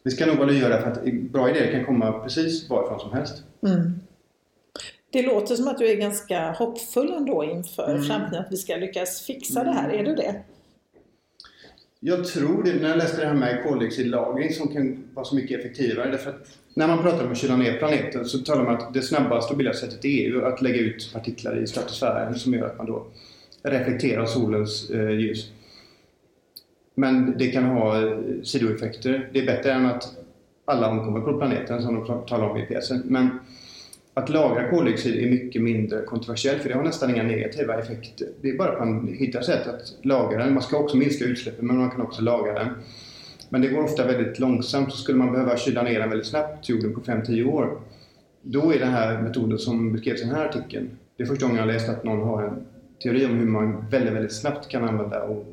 vi ska nog vara lyhörda för att bra idéer kan komma precis varifrån som helst. Mm. Det låter som att du är ganska hoppfull ändå inför mm. framtiden, att vi ska lyckas fixa det här. Är du det? Jag tror det, när jag läste det här med koldioxidlagring som kan vara så mycket effektivare. Därför att när man pratar om att kyla ner planeten så talar man om att det snabbaste och billigaste sättet är ju att lägga ut partiklar i stratosfären som gör att man då reflekterar solens eh, ljus. Men det kan ha eh, sidoeffekter. Det är bättre än att alla omkommer på planeten som de talar om i pjäsen. Men att lagra koldioxid är mycket mindre kontroversiellt för det har nästan inga negativa effekter. Det är bara att man hittar sätt att lagra den. Man ska också minska utsläppen men man kan också lagra den. Men det går ofta väldigt långsamt så skulle man behöva kyla ner den väldigt snabbt till jorden på 5-10 år. Då är den här metoden som beskrevs i den här artikeln, det är första gången jag läst att någon har en teori om hur man väldigt, väldigt snabbt kan använda och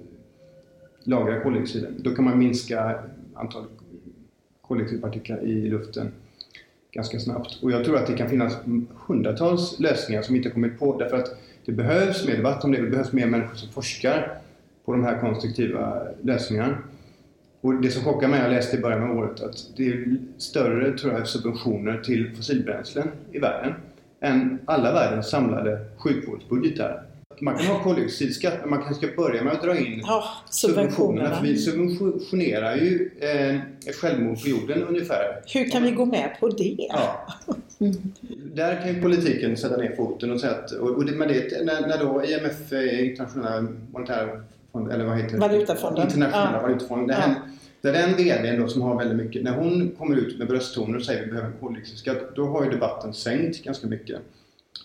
lagra koldioxiden. Då kan man minska antalet koldioxidpartiklar i luften ganska snabbt. Och jag tror att det kan finnas hundratals lösningar som vi inte kommit på därför att det behövs mer debatt om det. Det behövs mer människor som forskar på de här konstruktiva lösningarna. Och det som chockar mig, jag läste i början av året, att det är större tror jag, subventioner till fossilbränslen i världen än alla världens samlade sjukvårdsbudgetar. Man kan ha koldioxidskatt, men man kanske ska börja med att dra in Ja, subventionerna. För vi subventionerar ju eh, självmord på jorden ungefär. Hur kan vi gå med på det? Ja. <laughs> Där kan ju politiken sätta ner foten och säga att... Och, och det, men det, när, när då IMF, eh, internationella monetära eller vad heter det? Valutafonden. Internationella Ja. valutafonden. Ja. där den VDn då som har väldigt mycket, när hon kommer ut med brösttoner och säger att vi behöver en koldioxidskatt, då har ju debatten svängt ganska mycket.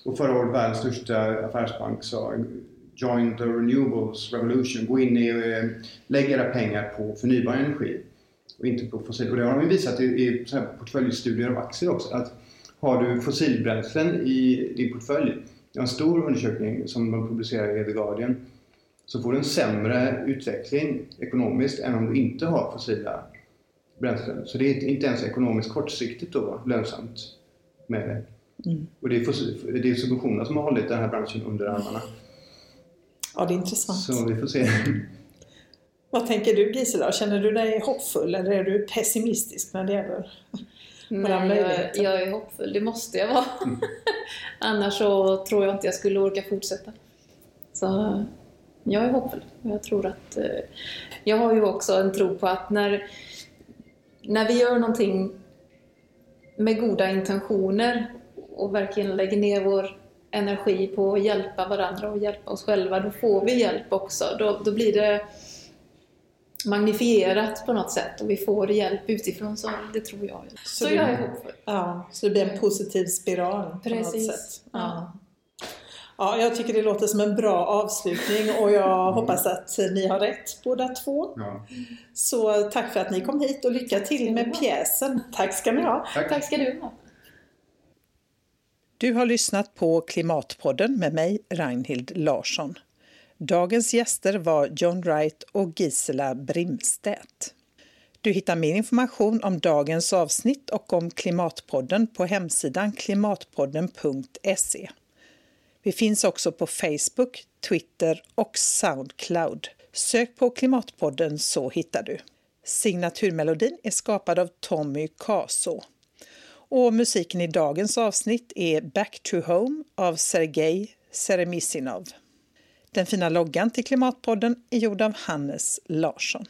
Och förra året världens största affärsbank sa Join the renewables revolution. Gå in i, eh, lägg era pengar på förnybar energi och inte på fossil. Och det har de visat i, i portföljstudier av aktier också. Att har du fossilbränslen i din portfölj, det var en stor undersökning som de publicerar i The Guardian, så får du en sämre utveckling ekonomiskt än om du inte har fossila bränslen. Så det är inte ens ekonomiskt kortsiktigt då lönsamt med det. Och det är, fossil, det är subventionerna som har hållit den här branschen under armarna. Ja, det är intressant. Så vi får se. <laughs> Vad tänker du Gisela? Känner du dig hoppfull eller är du pessimistisk när det gäller Nej, jag, jag är hoppfull, det måste jag vara. <laughs> Annars så tror jag inte jag skulle orka fortsätta. Så jag är hoppfull. Jag tror att... eh, Jag har ju också en tro på att när, när vi gör någonting med goda intentioner och verkligen lägger ner vår energi på att hjälpa varandra och hjälpa oss själva, då får vi hjälp också. Då, då blir det magnifierat på något sätt och vi får hjälp utifrån, så det tror jag. Så Så, jag är hoppfull. Ja, så det blir en positiv spiral på något Precis. sätt. Ja. Ja. Ja, jag tycker det låter som en bra avslutning och jag hoppas att ni har rätt båda två. Ja. Så tack för att ni kom hit och lycka till med pjäsen. Tack ska ni ha. Tack. Tack ska du ha. Du har lyssnat på Klimatpodden med mig, Ragnhild Larsson. Dagens gäster var John Wright och Gisela Brimstedt. Du hittar mer information om dagens avsnitt och om Klimatpodden på hemsidan klimatpodden.se. Vi finns också på Facebook, Twitter och Soundcloud. Sök på Klimatpodden så hittar du. Signaturmelodin är skapad av Tommy Kaso. Och musiken i dagens avsnitt är Back to Home av Sergej Seremisinov. Den fina loggan till Klimatpodden är gjord av Hannes Larsson.